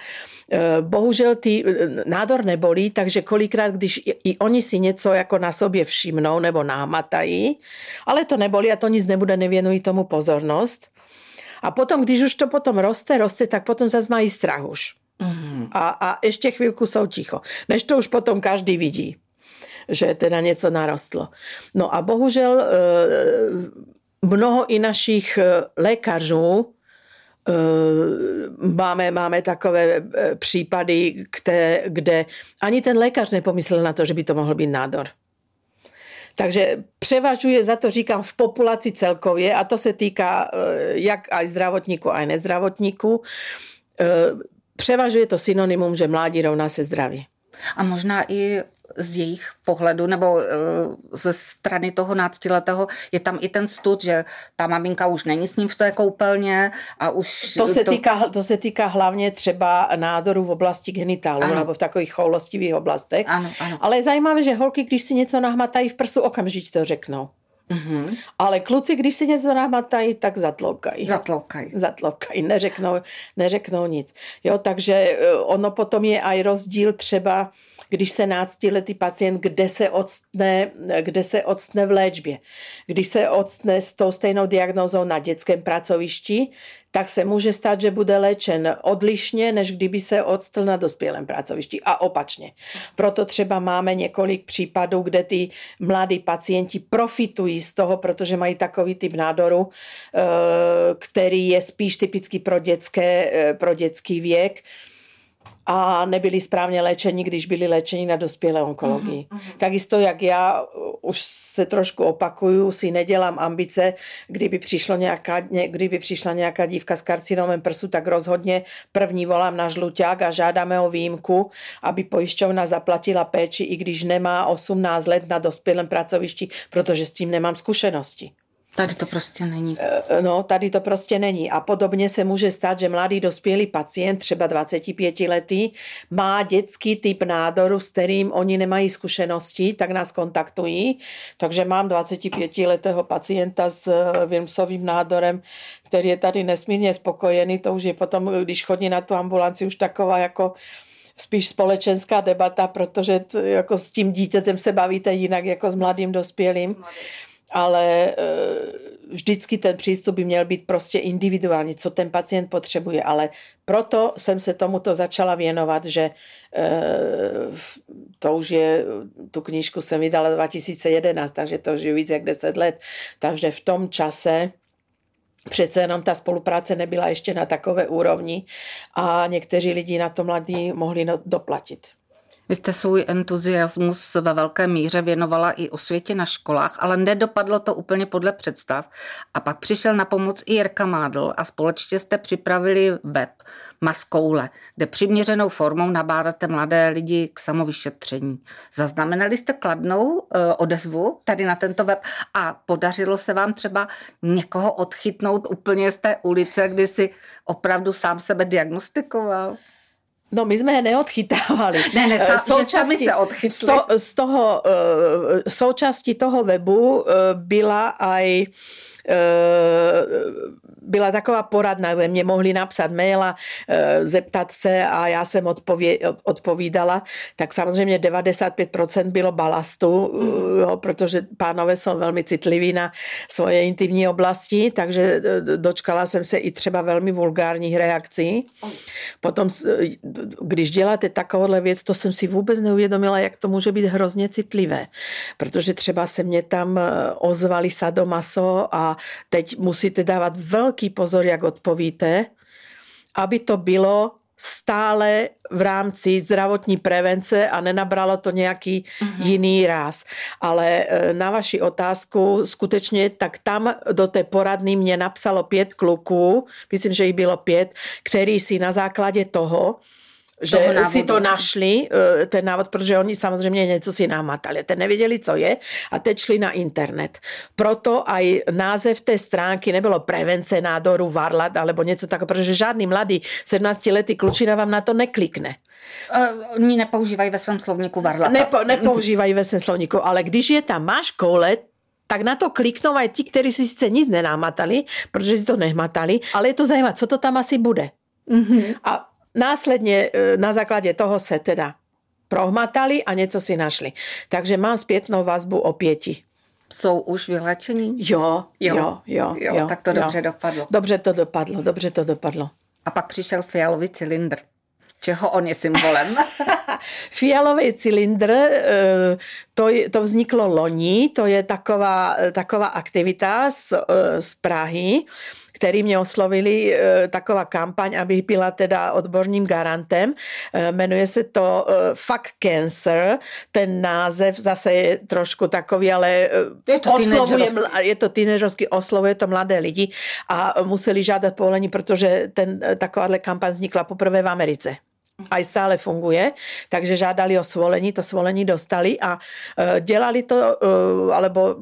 E, bohužel ty e, nádor nebolí, takže kolikrát, když i oni si něco jako na sobě všimnou nebo námatají, ale to nebolí a to nic nebude, nevěnují tomu pozornost. A potom, když už to potom roste, roste, tak potom zase mají strach už. Mm-hmm. A, a ještě chvilku jsou ticho. Než to už potom každý vidí že teda něco narostlo. No a bohužel e, mnoho i našich eh, lékařů eh, máme, máme takové eh, případy, kde, kde ani ten lékař nepomyslel na to, že by to mohl být nádor. Takže převažuje, za to říkám, v populaci celkově, a to se týká jak aj zdravotníků, aj nezdravotníků, převažuje to synonymum, že mládí rovná se zdraví. A možná i z jejich pohledu nebo eh, ze strany toho náctiletého je tam i ten stud, že ta maminka už není s ním v té koupelně a už... To se, to... Týká, to se týká hlavně třeba nádoru v oblasti genitálu ano. nebo v takových choulostivých oblastech. Ano, ano. Ale je zajímavé, že holky, když si něco nahmatají v prsu, okamžitě to řeknou. Mm-hmm. Ale kluci, když si něco nahmatají, tak zatloukají. Zatloukají. Zatloukají, neřeknou, neřeknou nic. Jo, takže eh, ono potom je aj rozdíl třeba, když se náctiletý pacient, kde se odstne, kde se odstne v léčbě. Když se odstne s tou stejnou diagnózou na dětském pracovišti, tak se může stát, že bude léčen odlišně, než kdyby se odstl na dospělém pracovišti a opačně. Proto třeba máme několik případů, kde ty mladí pacienti profitují z toho, protože mají takový typ nádoru, eh, který je spíš typický pro, dětské, eh, pro dětský věk a nebyli správně léčeni, když byli léčeni na dospělé onkologii. Uh-huh, uh-huh. Takisto, jak já už se trošku opakuju, si nedělám ambice, kdyby, přišlo nějaká, kdyby přišla nějaká dívka s karcinomem prsu, tak rozhodně první volám na žluťák a žádáme o výjimku, aby pojišťovna zaplatila péči, i když nemá 18 let na dospělém pracovišti, protože s tím nemám zkušenosti. Tady to prostě není. Eh, no, tady to prostě není. A podobně se může stát, že mladý dospělý pacient, třeba 25 letý, má dětský typ nádoru, s kterým oni nemají zkušenosti, tak nás kontaktují. Takže mám 25 letého pacienta s eh, Wilmsovým nádorem, který je tady nesmírně spokojený. To už je potom, když chodí na tu ambulanci, už taková jako spíš společenská debata, protože to, jako s tím dítětem se bavíte jinak jako s mladým dospělým ale eh, vždycky ten přístup by měl být prostě individuální, co ten pacient potřebuje, ale proto jsem se tomuto začala věnovat, že eh, to už je, tu knížku jsem vydala 2011, takže to už je víc jak 10 let, takže v tom čase Přece jenom ta spolupráce nebyla ještě na takové úrovni a někteří lidi na to mladí mohli no, doplatit. Vy jste svůj entuziasmus ve velké míře věnovala i osvětě na školách, ale nedopadlo to úplně podle představ. A pak přišel na pomoc i Jirka Mádl a společně jste připravili web Maskoule, kde přiměřenou formou nabádáte mladé lidi k samovyšetření. Zaznamenali jste kladnou uh, odezvu tady na tento web a podařilo se vám třeba někoho odchytnout úplně z té ulice, kdy si opravdu sám sebe diagnostikoval? No my jsme je neodchytávali. Ne, ne, sa, součástí, že sami se odchytli. Z, z toho, uh, součástí toho webu uh, byla aj byla taková poradna, kde mě mohli napsat mail a e, zeptat se a já jsem odpově, odpovídala, tak samozřejmě 95% bylo balastu, mm. jo, protože pánové jsou velmi citliví na svoje intimní oblasti, takže e, dočkala jsem se i třeba velmi vulgárních reakcí. Potom, když děláte takovouhle věc, to jsem si vůbec neuvědomila, jak to může být hrozně citlivé, protože třeba se mě tam ozvali sadomaso a teď musíte dávat velký velký pozor, jak odpovíte, aby to bylo stále v rámci zdravotní prevence a nenabralo to nějaký uh-huh. jiný ráz. Ale e, na vaši otázku skutečně, tak tam do té poradny mě napsalo pět kluků, myslím, že jich bylo pět, který si na základě toho že si to našli, e, ten návod, protože oni samozřejmě něco si namatali, ten nevěděli, co je a teď šli na internet. Proto aj název té stránky nebylo prevence nádoru varlat alebo něco takové, protože žádný mladý 17-letý klučina vám na to neklikne. Uh, oni nepoužívají ve svém slovníku varlat. Nepo, *laughs* nepoužívají ve svém slovníku, ale když je tam máš koule, tak na to kliknou aj ti, kteří si sice nic nenámatali, protože si to nehmatali, ale je to zajímavé, co to tam asi bude. Mm-hmm. A Následně e, na základě toho se teda prohmatali a něco si našli. Takže mám zpětnou vazbu o pěti. Jsou už vylečení? Jo, jo, jo, jo. jo, jo tak to jo. dobře dopadlo. Dobře to dopadlo, dobře to dopadlo. A pak přišel fialový cylindr. Čeho on je symbolem? *laughs* *laughs* Fialový cylindr, e, to, to vzniklo loni, to je taková, taková aktivita z, e, z Prahy který mě oslovili, e, taková kampaň, aby byla teda odborným garantem. E, jmenuje se to e, Fuck Cancer. Ten název zase je trošku takový, ale je to oslovuje, je to teenagerovský, oslovuje to mladé lidi a museli žádat povolení, protože ten, takováhle kampaň vznikla poprvé v Americe aj stále funguje, takže žádali o svolení, to svolení dostali a e, dělali to, e, alebo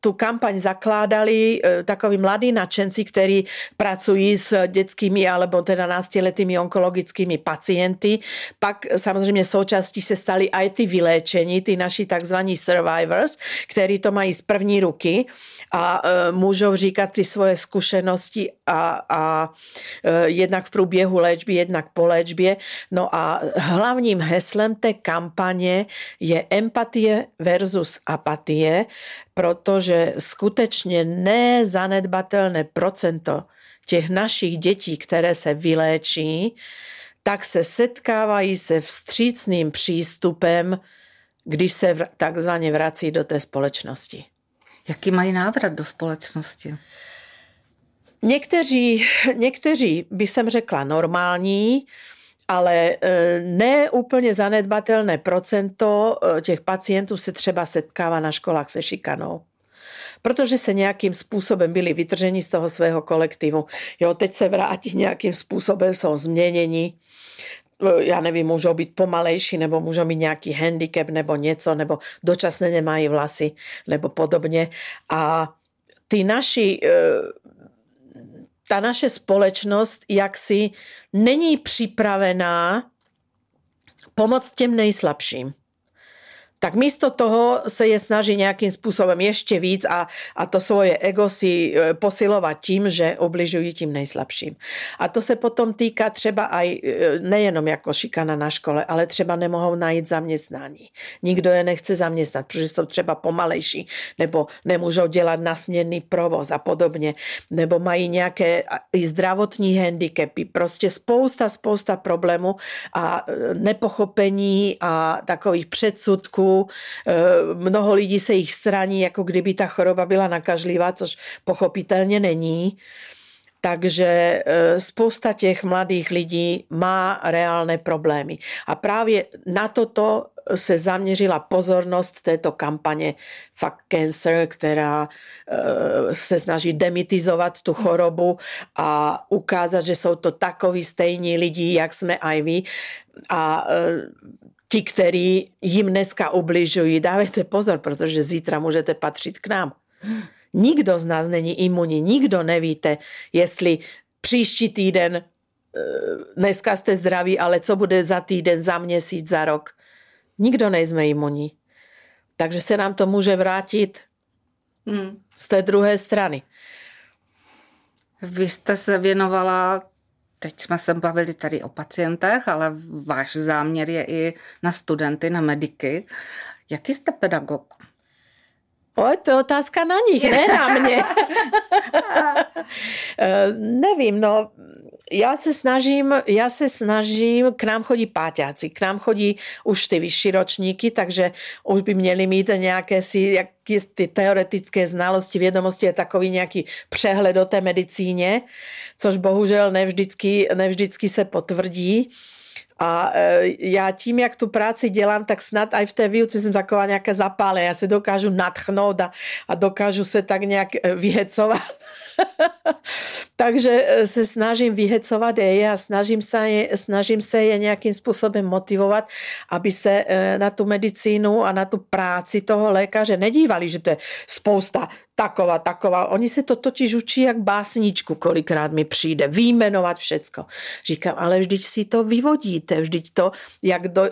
tu kampaň zakládali e, takoví mladí nadšenci, kteří pracují s dětskými alebo teda náctiletými onkologickými pacienty. Pak samozřejmě součástí se stali aj ty vyléčení, ty naši takzvaní survivors, kteří to mají z první ruky a můžou říkat ty svoje zkušenosti a, a jednak v průběhu léčby, jednak po léčbě. No a hlavním heslem té kampaně je empatie versus apatie, protože skutečně nezanedbatelné procento těch našich dětí, které se vyléčí, tak se setkávají se vstřícným přístupem, když se takzvaně vrací do té společnosti. Jaký mají návrat do společnosti? Někteří, někteří by jsem řekla normální, ale e, ne úplně zanedbatelné procento e, těch pacientů se třeba setkává na školách se šikanou protože se nějakým způsobem byli vytrženi z toho svého kolektivu. Jo, teď se vrátí nějakým způsobem, jsou změněni e, já nevím, můžou být pomalejší, nebo můžou mít nějaký handicap, nebo něco, nebo dočasně nemají vlasy, nebo podobně. A ty naši ta naše společnost jaksi není připravená pomoct těm nejslabším tak místo toho se je snaží nějakým způsobem ještě víc a, a to svoje ego si e, posilovat tím, že obližují tím nejslabším. A to se potom týká třeba aj e, nejenom jako šikana na škole, ale třeba nemohou najít zaměstnání. Nikdo je nechce zaměstnat, protože jsou třeba pomalejší, nebo nemůžou dělat nasměrný provoz a podobně, nebo mají nějaké i zdravotní handicapy, prostě spousta, spousta problémů a e, nepochopení a takových předsudků Eh, mnoho lidí se jich straní, jako kdyby ta choroba byla nakažlivá, což pochopitelně není. Takže eh, spousta těch mladých lidí má reálné problémy. A právě na toto se zaměřila pozornost této kampaně Fuck Cancer, která eh, se snaží demitizovat tu chorobu a ukázat, že jsou to takoví stejní lidi, jak jsme aj vy. A ti, kteří jim dneska ubližují, dávejte pozor, protože zítra můžete patřit k nám. Nikdo z nás není imunní, nikdo nevíte, jestli příští týden eh, dneska jste zdraví, ale co bude za týden, za měsíc, za rok. Nikdo nejsme imunní. Takže se nám to může vrátit hmm. z té druhé strany. Vy jste se věnovala Teď jsme se bavili tady o pacientech, ale váš záměr je i na studenty, na mediky. Jaký jste pedagog? O, to je otázka na nich, ne na mě. *laughs* Eh, nevím, no, já se snažím, já se snažím, k nám chodí páťáci, k nám chodí už ty vyšší ročníky, takže už by měli mít nějaké si, jak ty teoretické znalosti, vědomosti a takový nějaký přehled o té medicíně, což bohužel nevždycky, nevždycky se potvrdí. A e, já tím, jak tu práci dělám, tak snad aj v té výuce jsem taková nějaká zapálená. Já se dokážu natchnout a, a dokážu se tak nějak e, vyhecovat. *laughs* Takže e, se snažím vyhecovat je a snažím se je, snažím se je nějakým způsobem motivovat, aby se na tu medicínu a na tu práci toho lékaře nedívali, že to je spousta taková, taková. Oni se to totiž učí jak básničku, kolikrát mi přijde, výjmenovat všecko. Říkám, ale vždyť si to vyvodíte, vždyť to, jak do, uh,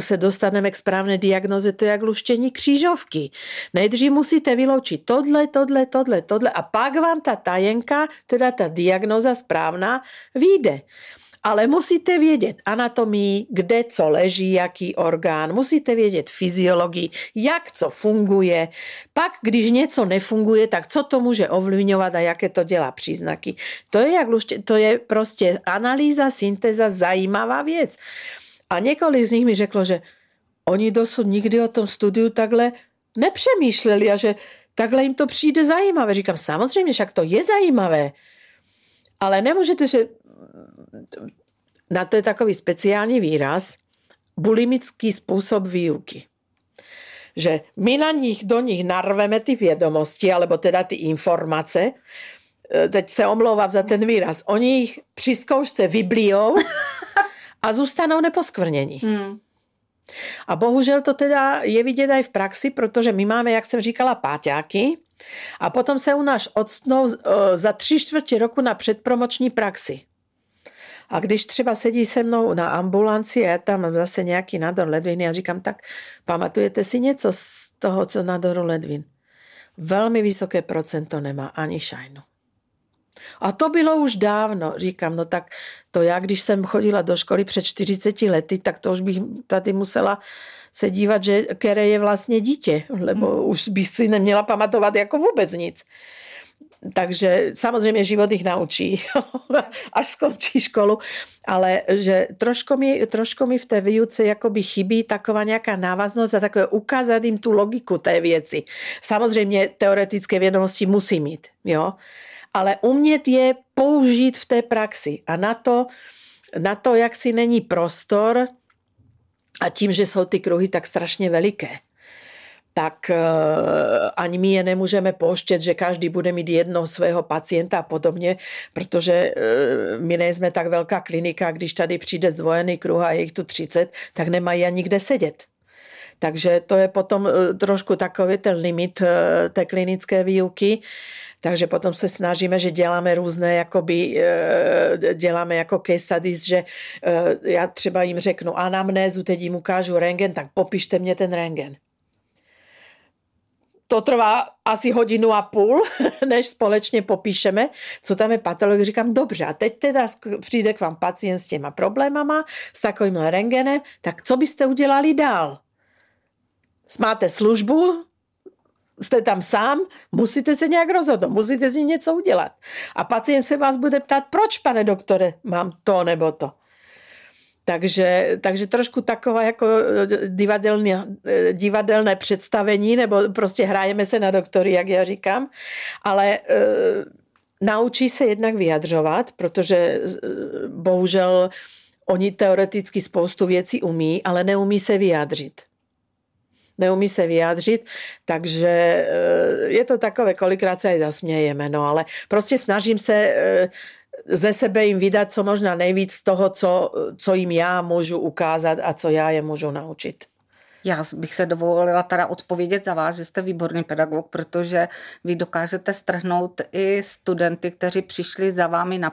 se dostaneme k správné diagnoze, to je jak luštění křížovky. Nejdřív musíte vyloučit tohle, tohle, tohle, tohle a pak vám ta tajenka, teda ta diagnoza správná, vyjde ale musíte vědět anatomii, kde co leží, jaký orgán, musíte vědět fyziologii, jak co funguje. Pak, když něco nefunguje, tak co to může ovlivňovat a jaké to dělá příznaky. To je, jak, to je prostě analýza, syntéza, zajímavá věc. A několik z nich mi řeklo, že oni dosud nikdy o tom studiu takhle nepřemýšleli a že takhle jim to přijde zajímavé. Říkám, samozřejmě, však to je zajímavé. Ale nemůžete že na to je takový speciální výraz, bulimický způsob výuky. Že my na nich, do nich narveme ty vědomosti, alebo teda ty informace, e, teď se omlouvám za ten výraz, oni jich při zkoušce vyblijou a zůstanou neposkvrnění. Hmm. A bohužel to teda je vidět i v praxi, protože my máme, jak jsem říkala, páťáky a potom se u nás odstnou e, za tři čtvrtě roku na předpromoční praxi. A když třeba sedí se mnou na ambulanci a já tam mám zase nějaký nádor ledviny a říkám, tak pamatujete si něco z toho, co nádoru ledvin? Velmi vysoké procento nemá ani šajnu. A to bylo už dávno. Říkám, no tak to já, když jsem chodila do školy před 40 lety, tak to už bych tady musela se dívat, že které je vlastně dítě, lebo hmm. už bych si neměla pamatovat jako vůbec nic. Takže samozřejmě život ich naučí, *laughs* až skončí školu, ale že trošku mi, trošku mi v té výuce jakoby chybí taková nějaká návaznost a takové ukázat jim tu logiku té věci. Samozřejmě teoretické vědomosti musí mít, jo, ale umět je použít v té praxi. A na to, na to, jak si není prostor a tím, že jsou ty kruhy tak strašně veliké tak eh, ani my je nemůžeme pouštět, že každý bude mít jednoho svého pacienta a podobně, protože eh, my nejsme tak velká klinika, když tady přijde zdvojený kruh a je jich tu 30, tak nemají ani kde sedět. Takže to je potom eh, trošku takový ten limit té klinické výuky. Takže potom se snažíme, že děláme různé, jakoby, děláme jako case studies, že já třeba jim řeknu anamnézu, teď jim ukážu rengen, tak popište mě ten rengen to trvá asi hodinu a půl, *laughs* než společně popíšeme, co tam je patologie. Říkám, dobře, a teď teda přijde k vám pacient s těma problémama, s takovým rengenem, tak co byste udělali dál? Máte službu, jste tam sám, musíte se nějak rozhodnout, musíte s ním něco udělat. A pacient se vás bude ptát, proč, pane doktore, mám to nebo to. Takže, takže trošku taková jako eh, divadelné, eh, divadelné představení, nebo prostě hrajeme se na doktory, jak já říkám, ale e, naučí se jednak vyjadřovat, protože bohužel oni teoreticky spoustu věcí umí, ale neumí se vyjádřit. Neumí se vyjádřit, takže je to takové, kolikrát se aj zasmějeme, no ale prostě snažím se ze sebe jim vydat co možná nejvíc z toho, co, co jim já můžu ukázat a co já je můžu naučit. Já bych se dovolila teda odpovědět za vás, že jste výborný pedagog, protože vy dokážete strhnout i studenty, kteří přišli za vámi na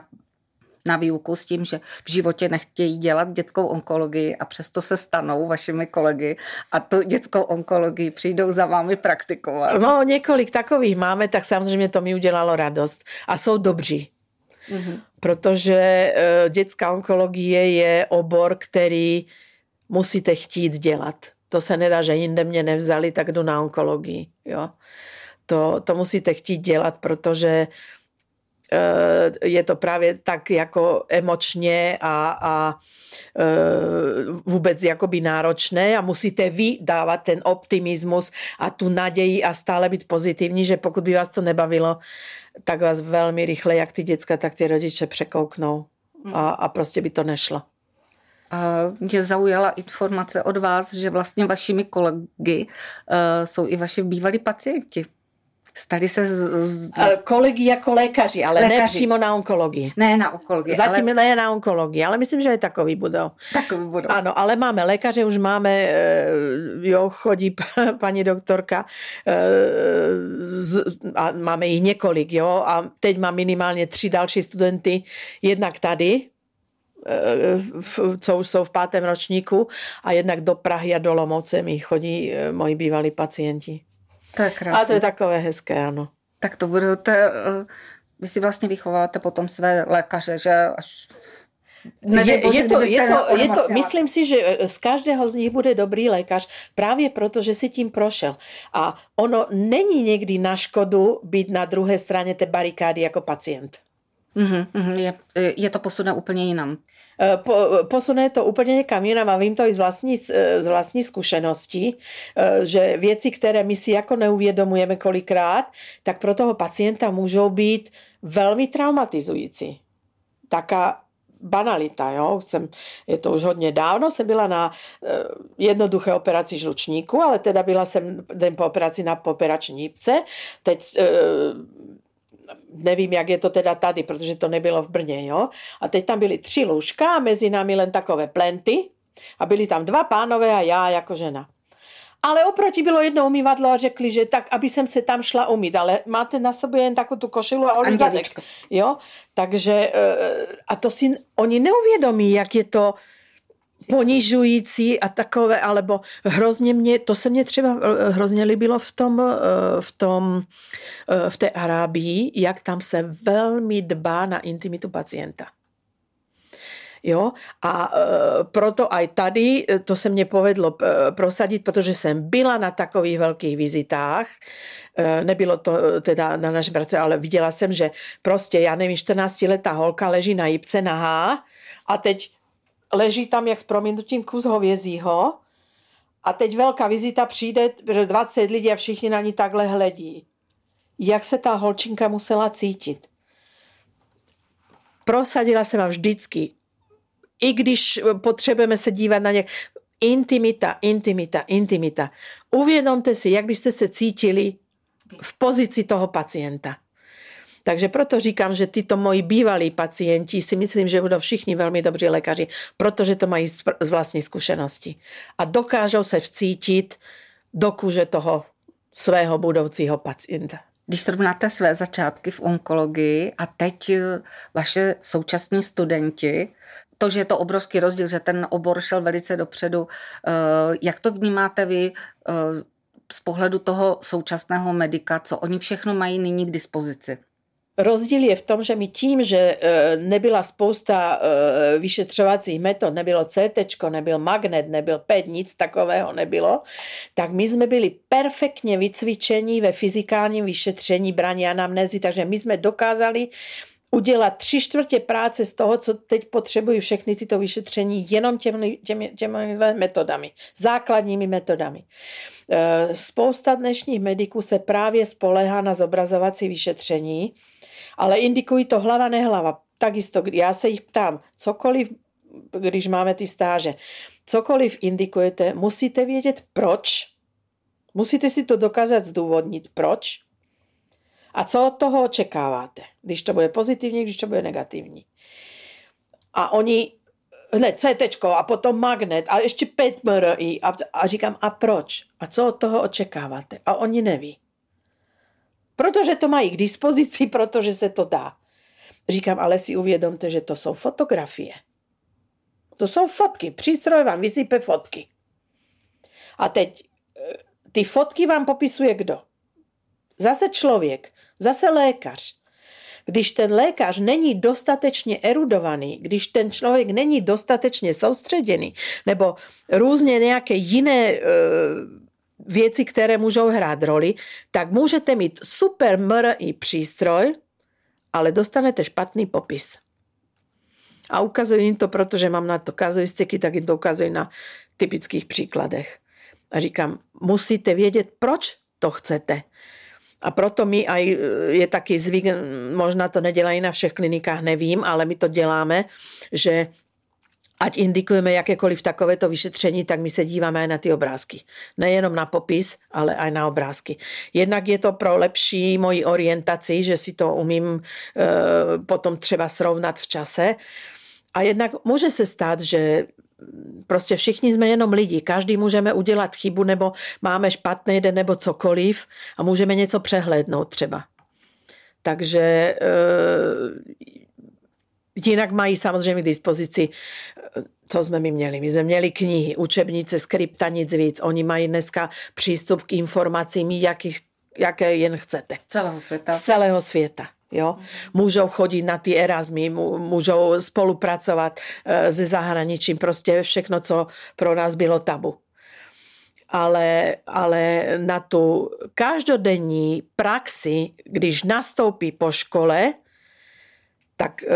na výuku s tím, že v životě nechtějí dělat dětskou onkologii a přesto se stanou vašimi kolegy a tu dětskou onkologii přijdou za vámi praktikovat. No, několik takových máme, tak samozřejmě to mi udělalo radost a jsou dobří. Mm-hmm. Protože e, dětská onkologie je obor, který musíte chtít dělat. To se nedá, že jinde mě nevzali, tak jdu na onkologii. Jo? To, to musíte chtít dělat, protože je to právě tak jako emočně a, a vůbec jakoby náročné a musíte vy dávat ten optimismus a tu naději a stále být pozitivní, že pokud by vás to nebavilo, tak vás velmi rychle, jak ty děcka, tak ty rodiče překouknou a, a prostě by to nešlo. A mě zaujala informace od vás, že vlastně vašimi kolegy jsou i vaši bývalí pacienti. Stali se z, z... Kolegy jako lékaři, ale lékaři. ne přímo na onkologii. Ne na onkologii. Zatím ale... ne na onkologii, ale myslím, že je takový budou. Takový budou. Ano, ale máme lékaře, už máme, eh, jo, chodí *laughs* paní doktorka eh, a máme jich několik, jo, a teď mám minimálně tři další studenty, jednak tady, eh, co už jsou v pátém ročníku a jednak do Prahy a do Lomovce mi chodí moji bývalí pacienti. To je krásné. A to je takové hezké, ano. Tak to budete, eh, vy si vlastně vychováte potom své lékaře, že až je, je, to, je, to, je to, myslím si, že eh, z každého z nich bude dobrý lékař právě proto, že si tím prošel. A ono není někdy na škodu být na druhé straně té barikády jako pacient. Mm-hmm, je, je to posuné úplně jinam. Eh, po, posune to úplně někam jinam a vím to i z vlastní, z vlastní zkušenosti, eh, že věci, které my si jako neuvědomujeme kolikrát, tak pro toho pacienta můžou být velmi traumatizující. Taká banalita, jo. Jsem, je to už hodně dávno, jsem byla na uh, jednoduché operaci žlučníku, ale teda byla jsem den po operaci na poperační jípce. Teď uh, nevím, jak je to teda tady, protože to nebylo v Brně, jo. A teď tam byly tři lůžka a mezi námi len takové plenty a byli tam dva pánové a já jako žena. Ale oproti bylo jedno umývadlo a řekli, že tak, aby jsem se tam šla umít, ale máte na sobě jen takovou tu košilu a oli zadek. Jo? Takže, eh, a to si oni neuvědomí, jak je to, ponižující a takové, alebo hrozně mě, to se mě třeba eh, hrozně líbilo v tom, eh, v tom, eh, v té Arábii, jak tam se velmi dbá na intimitu pacienta. Jo? A proto aj tady to se mě povedlo prosadit, protože jsem byla na takových velkých vizitách. Nebylo to teda na naší práci, ale viděla jsem, že prostě, já nevím, 14 letá holka leží na jípce nahá a teď leží tam jak s proměnutím kus hovězího a teď velká vizita přijde, 20 lidí a všichni na ní takhle hledí. Jak se ta holčinka musela cítit? Prosadila se vám vždycky. I když potřebujeme se dívat na ně. Intimita, intimita, intimita. Uvědomte si, jak byste se cítili v pozici toho pacienta. Takže proto říkám, že tyto moji bývalí pacienti si myslím, že budou všichni velmi dobří lékaři, protože to mají z vlastní zkušenosti. A dokážou se vcítit do kůže toho svého budoucího pacienta. Když srovnáte své začátky v onkologii a teď eh, vaše současní studenti, to, že je to obrovský rozdíl, že ten obor šel velice dopředu, eh, jak to vnímáte vy eh, z pohledu toho současného medika, co oni všechno mají nyní k dispozici? Rozdíl je v tom, že my tím, že e, nebyla spousta e, vyšetřovacích metod, nebylo CT, nebyl magnet, nebyl PET, nic takového nebylo, tak my jsme byli perfektně vycvičení ve fyzikálním vyšetření braní anamnézy, takže my jsme dokázali udělat tři čtvrtě práce z toho, co teď potřebují všechny tyto vyšetření, jenom těmi, těmi, těmi metodami, základními metodami. E, spousta dnešních mediků se právě spolehá na zobrazovací vyšetření, ale indikují to hlava, nehlava. Takisto, já se jich ptám, cokoliv, když máme ty stáže, cokoliv indikujete, musíte vědět proč. Musíte si to dokázat zdůvodnit, proč. A co od toho očekáváte, když to bude pozitivní, když to bude negativní. A oni hned CT a potom magnet a ještě 5 MRI a, a říkám, a proč? A co od toho očekáváte? A oni neví. Protože to mají k dispozici, protože se to dá. Říkám, ale si uvědomte, že to jsou fotografie. To jsou fotky. Přístroj vám vysype fotky. A teď eh, ty fotky vám popisuje kdo? Zase člověk, zase lékař. Když ten lékař není dostatečně erudovaný, když ten člověk není dostatečně soustředěný, nebo různě nějaké jiné e, věci, které můžou hrát roli, tak můžete mít super MRI přístroj, ale dostanete špatný popis. A ukazuju jim to, protože mám na to kazuistiky, tak jim to ukazuji na typických příkladech. A říkám, musíte vědět, proč to chcete. A proto my aj je taký zvyk, možná to nedělají na všech klinikách, nevím, ale my to děláme, že ať indikujeme jakékoliv takovéto vyšetření, tak my se díváme na ty obrázky. Nejenom na popis, ale aj na obrázky. Jednak je to pro lepší moji orientaci, že si to umím e, potom třeba srovnat v čase. A jednak může se stát, že prostě všichni jsme jenom lidi, každý můžeme udělat chybu nebo máme špatný den nebo cokoliv a můžeme něco přehlédnout třeba. Takže e, jinak mají samozřejmě k dispozici co jsme my měli? My jsme měli knihy, učebnice, skripta, nic víc. Oni mají dneska přístup k informacím, jaký, jaké jen chcete. Z celého světa. Z celého světa. Jo? Můžou chodit na ty Erasmy, můžou spolupracovat eh, se zahraničím, prostě všechno, co pro nás bylo tabu. Ale, ale na tu každodenní praxi, když nastoupí po škole, tak e,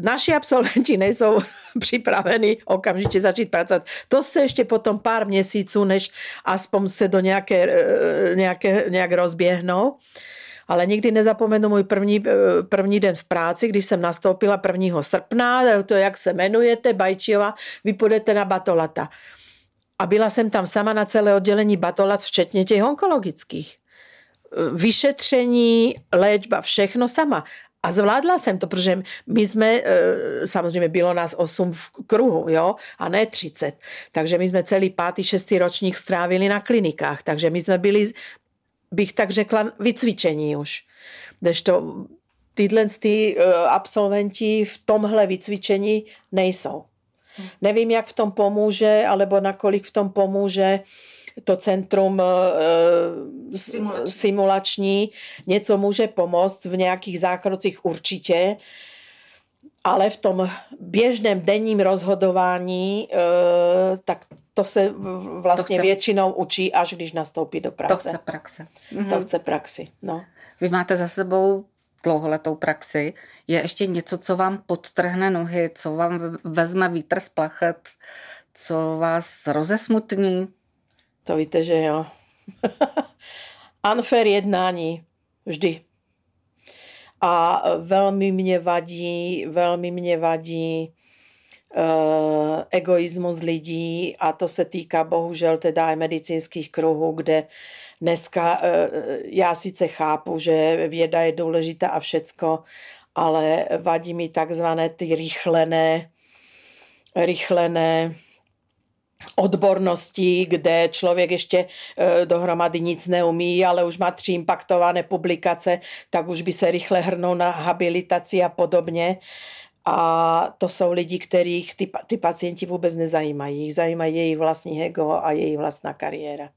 naši absolventi nejsou *laughs* připraveni okamžitě začít pracovat. To se ještě potom pár měsíců, než aspoň se do nějaké, e, nějaké, nějak rozběhnou. Ale nikdy nezapomenu můj první, e, první den v práci, když jsem nastoupila 1. srpna, to jak se jmenujete, Bajčiova, vy půjdete na Batolata. A byla jsem tam sama na celé oddělení Batolat, včetně těch onkologických vyšetření, léčba, všechno sama. A zvládla jsem to, protože my jsme, e, samozřejmě bylo nás 8 v kruhu, jo, a ne 30. Takže my jsme celý pátý, šestý ročník strávili na klinikách. Takže my jsme byli, bych tak řekla, vycvičení už. to tyhle ty e, absolventi v tomhle vycvičení nejsou. Nevím, jak v tom pomůže, alebo nakolik v tom pomůže to centrum eh, simulační. simulační něco může pomoct v nějakých zákrocích určitě, ale v tom běžném denním rozhodování eh, tak to se vlastně to chce... většinou učí, až když nastoupí do praxe. To chce praxe. Mhm. To chce praxi, no. Vy máte za sebou dlouholetou praxi. Je ještě něco, co vám podtrhne nohy, co vám vezme vítr z plachet, co vás rozesmutní? To víte, že jo. *laughs* Unfair jednání. Vždy. A velmi mě vadí, velmi mě vadí uh, egoismus lidí a to se týká bohužel teda i medicínských kruhů, kde dneska uh, já sice chápu, že věda je důležitá a všecko, ale vadí mi takzvané ty rychlené, rychlené odbornosti, kde člověk ještě e, dohromady nic neumí, ale už má tři impaktované publikace, tak už by se rychle hrnou na habilitaci a podobně. A to jsou lidi, kterých ty, ty pacienti vůbec nezajímají. Jich zajímají jejich vlastní ego a jejich vlastná kariéra.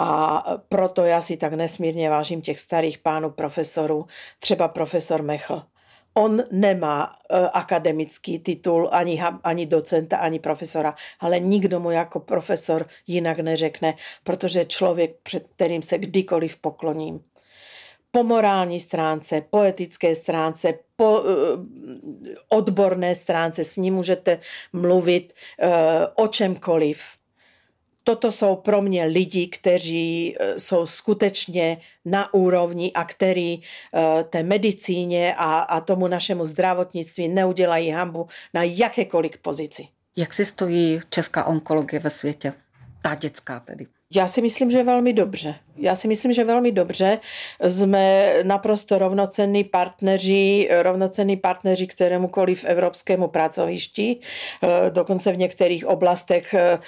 A proto já si tak nesmírně vážím těch starých pánů profesorů, třeba profesor Mechl on nemá uh, akademický titul ani, ani docenta, ani profesora, ale nikdo mu jako profesor jinak neřekne, protože člověk, před kterým se kdykoliv pokloním. Po morální stránce, po etické stránce, po uh, odborné stránce s ním můžete mluvit uh, o čemkoliv toto jsou pro mě lidi, kteří e, jsou skutečně na úrovni a který e, té medicíně a, a tomu našemu zdravotnictví neudělají hambu na jakékoliv pozici. Jak si stojí česká onkologie ve světě? Ta dětská tedy. Já si myslím, že velmi dobře. Já si myslím, že velmi dobře. Jsme naprosto rovnocenní partneři, rovnocenní partneři kterémukoliv evropskému pracovišti. Eh, dokonce v některých oblastech eh,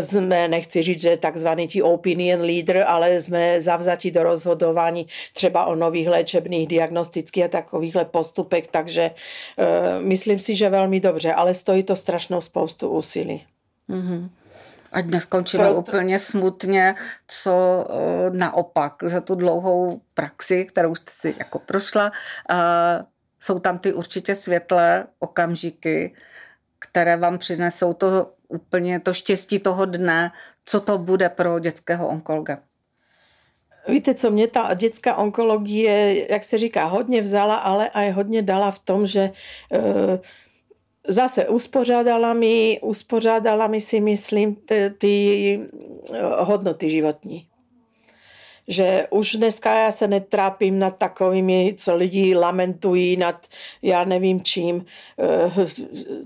jsme, nechci říct, že takzvaný ti opinion leader, ale jsme zavzati do rozhodování třeba o nových léčebných, diagnostických a takovýchhle postupech, takže eh, myslím si, že velmi dobře, ale stojí to strašnou spoustu úsilí. Mm-hmm. Ať neskončíme Proto... úplně smutně, co naopak za tu dlouhou praxi, kterou jste si jako prošla, jsou tam ty určitě světlé okamžiky, které vám přinesou to úplně to štěstí toho dne, co to bude pro dětského onkologa. Víte co, mě ta dětská onkologie, jak se říká, hodně vzala, ale aj hodně dala v tom, že e, zase uspořádala mi, uspořádala mi si myslím ty e, hodnoty životní že už dneska já se netrápím nad takovými, co lidi lamentují nad, já nevím čím, eh,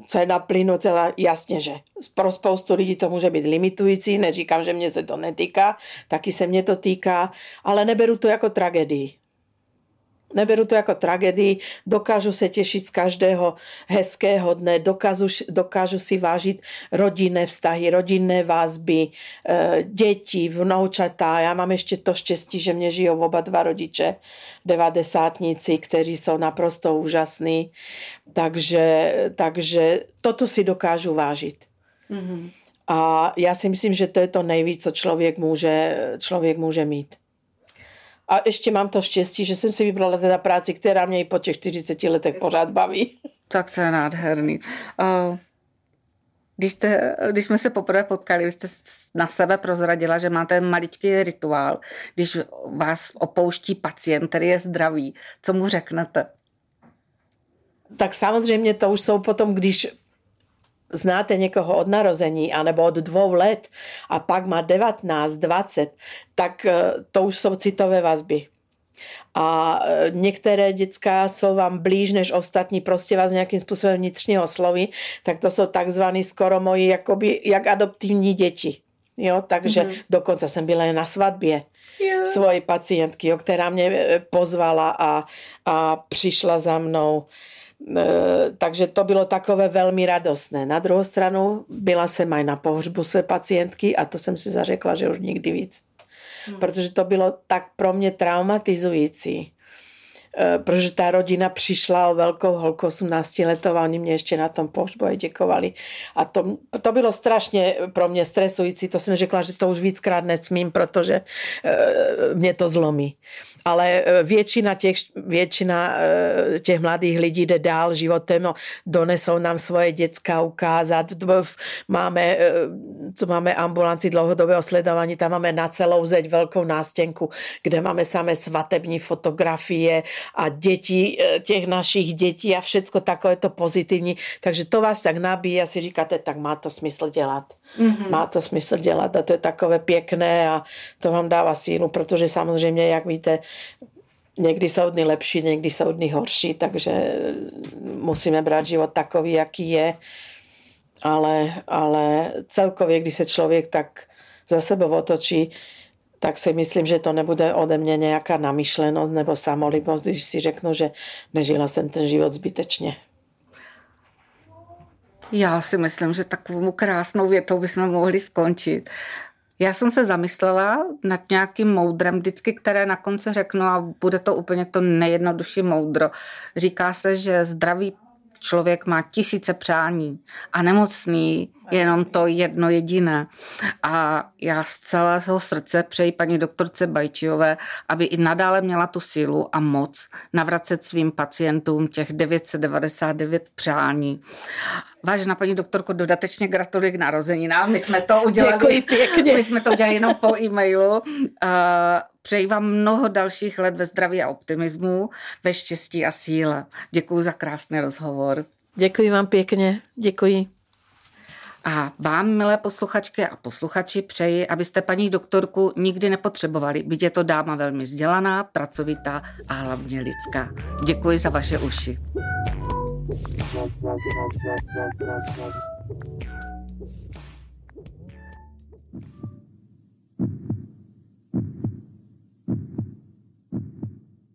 cena plynu, celá, jasně, že pro spoustu lidí to může být limitující, neříkám, že mě se to netýká, taky se mě to týká, ale neberu to jako tragédii. Neberu to jako tragédii, dokážu se těšit z každého hezkého dne, dokážu, dokážu si vážit rodinné vztahy, rodinné vázby, e, děti, vnoučatá. Já mám ještě to štěstí, že mě žijou oba dva rodiče, devadesátníci, kteří jsou naprosto úžasní. Takže, takže toto si dokážu vážit. Mm-hmm. A já si myslím, že to je to nejvíc, co člověk může, člověk může mít. A ještě mám to štěstí, že jsem si vybrala teda práci, která mě i po těch 40 letech pořád baví. Tak to je nádherný. Když, jste, když jsme se poprvé potkali, vy jste na sebe prozradila, že máte maličký rituál, když vás opouští pacient, který je zdravý. Co mu řeknete? Tak samozřejmě to už jsou potom, když znáte někoho od narození anebo od dvou let a pak má 19, 20, tak eh, to už jsou citové vazby. A eh, některé dětská jsou vám blíž než ostatní, prostě vás nějakým způsobem vnitřně osloví, tak to jsou takzvaný skoro moji jakoby, jak adoptivní děti. Jo, takže mm-hmm. dokonce jsem byla na svatbě yeah. svojí pacientky, jo, která mě eh, pozvala a, a přišla za mnou. E, takže to bylo takové velmi radostné. Na druhou stranu byla jsem aj na pohřbu své pacientky a to jsem si zařekla, že už nikdy víc. Hmm. Protože to bylo tak pro mě traumatizující. E, protože ta rodina přišla o velkou holku 18 letou a oni mě ještě na tom pohřbu aj děkovali. A to, to bylo strašně pro mě stresující. To jsem řekla, že to už víckrát nesmím, protože e, mě to zlomí ale e, většina těch, většina těch mladých lidí jde dál životem, no, donesou nám svoje děcka ukázat. Máme, co máme ambulanci dlouhodobého sledování, tam máme na celou zeď velkou nástěnku, kde máme samé svatební fotografie a děti, těch našich dětí a všecko takové to pozitivní. Takže to vás tak nabíjí a si říkáte, tak má to smysl dělat. Mm-hmm. Má to smysl dělat a to je takové pěkné a to vám dává sílu, protože samozřejmě, jak víte, někdy jsou dny lepší, někdy jsou dny horší, takže musíme brát život takový, jaký je. Ale, ale celkově, když se člověk tak za sebou otočí, tak si myslím, že to nebude ode mě nějaká namyšlenost nebo samolibost, když si řeknu, že nežila jsem ten život zbytečně. Já si myslím, že takovou krásnou větou bychom mohli skončit. Já jsem se zamyslela nad nějakým moudrem, vždycky, které na konci řeknu a bude to úplně to nejjednodušší moudro. Říká se, že zdravý člověk má tisíce přání a nemocný jenom to jedno jediné. A já z celého srdce přeji paní doktorce Bajčiové, aby i nadále měla tu sílu a moc navracet svým pacientům těch 999 přání. Vážená paní doktorko, dodatečně gratuluji k narozeninám. My jsme to udělali. Děkuji pěkně. My jsme to udělali jenom po e-mailu. Přeji vám mnoho dalších let ve zdraví a optimismu, ve štěstí a síle. Děkuji za krásný rozhovor. Děkuji vám pěkně. Děkuji. A vám, milé posluchačky a posluchači, přeji, abyste paní doktorku nikdy nepotřebovali, byť je to dáma velmi vzdělaná, pracovitá a hlavně lidská. Děkuji za vaše uši.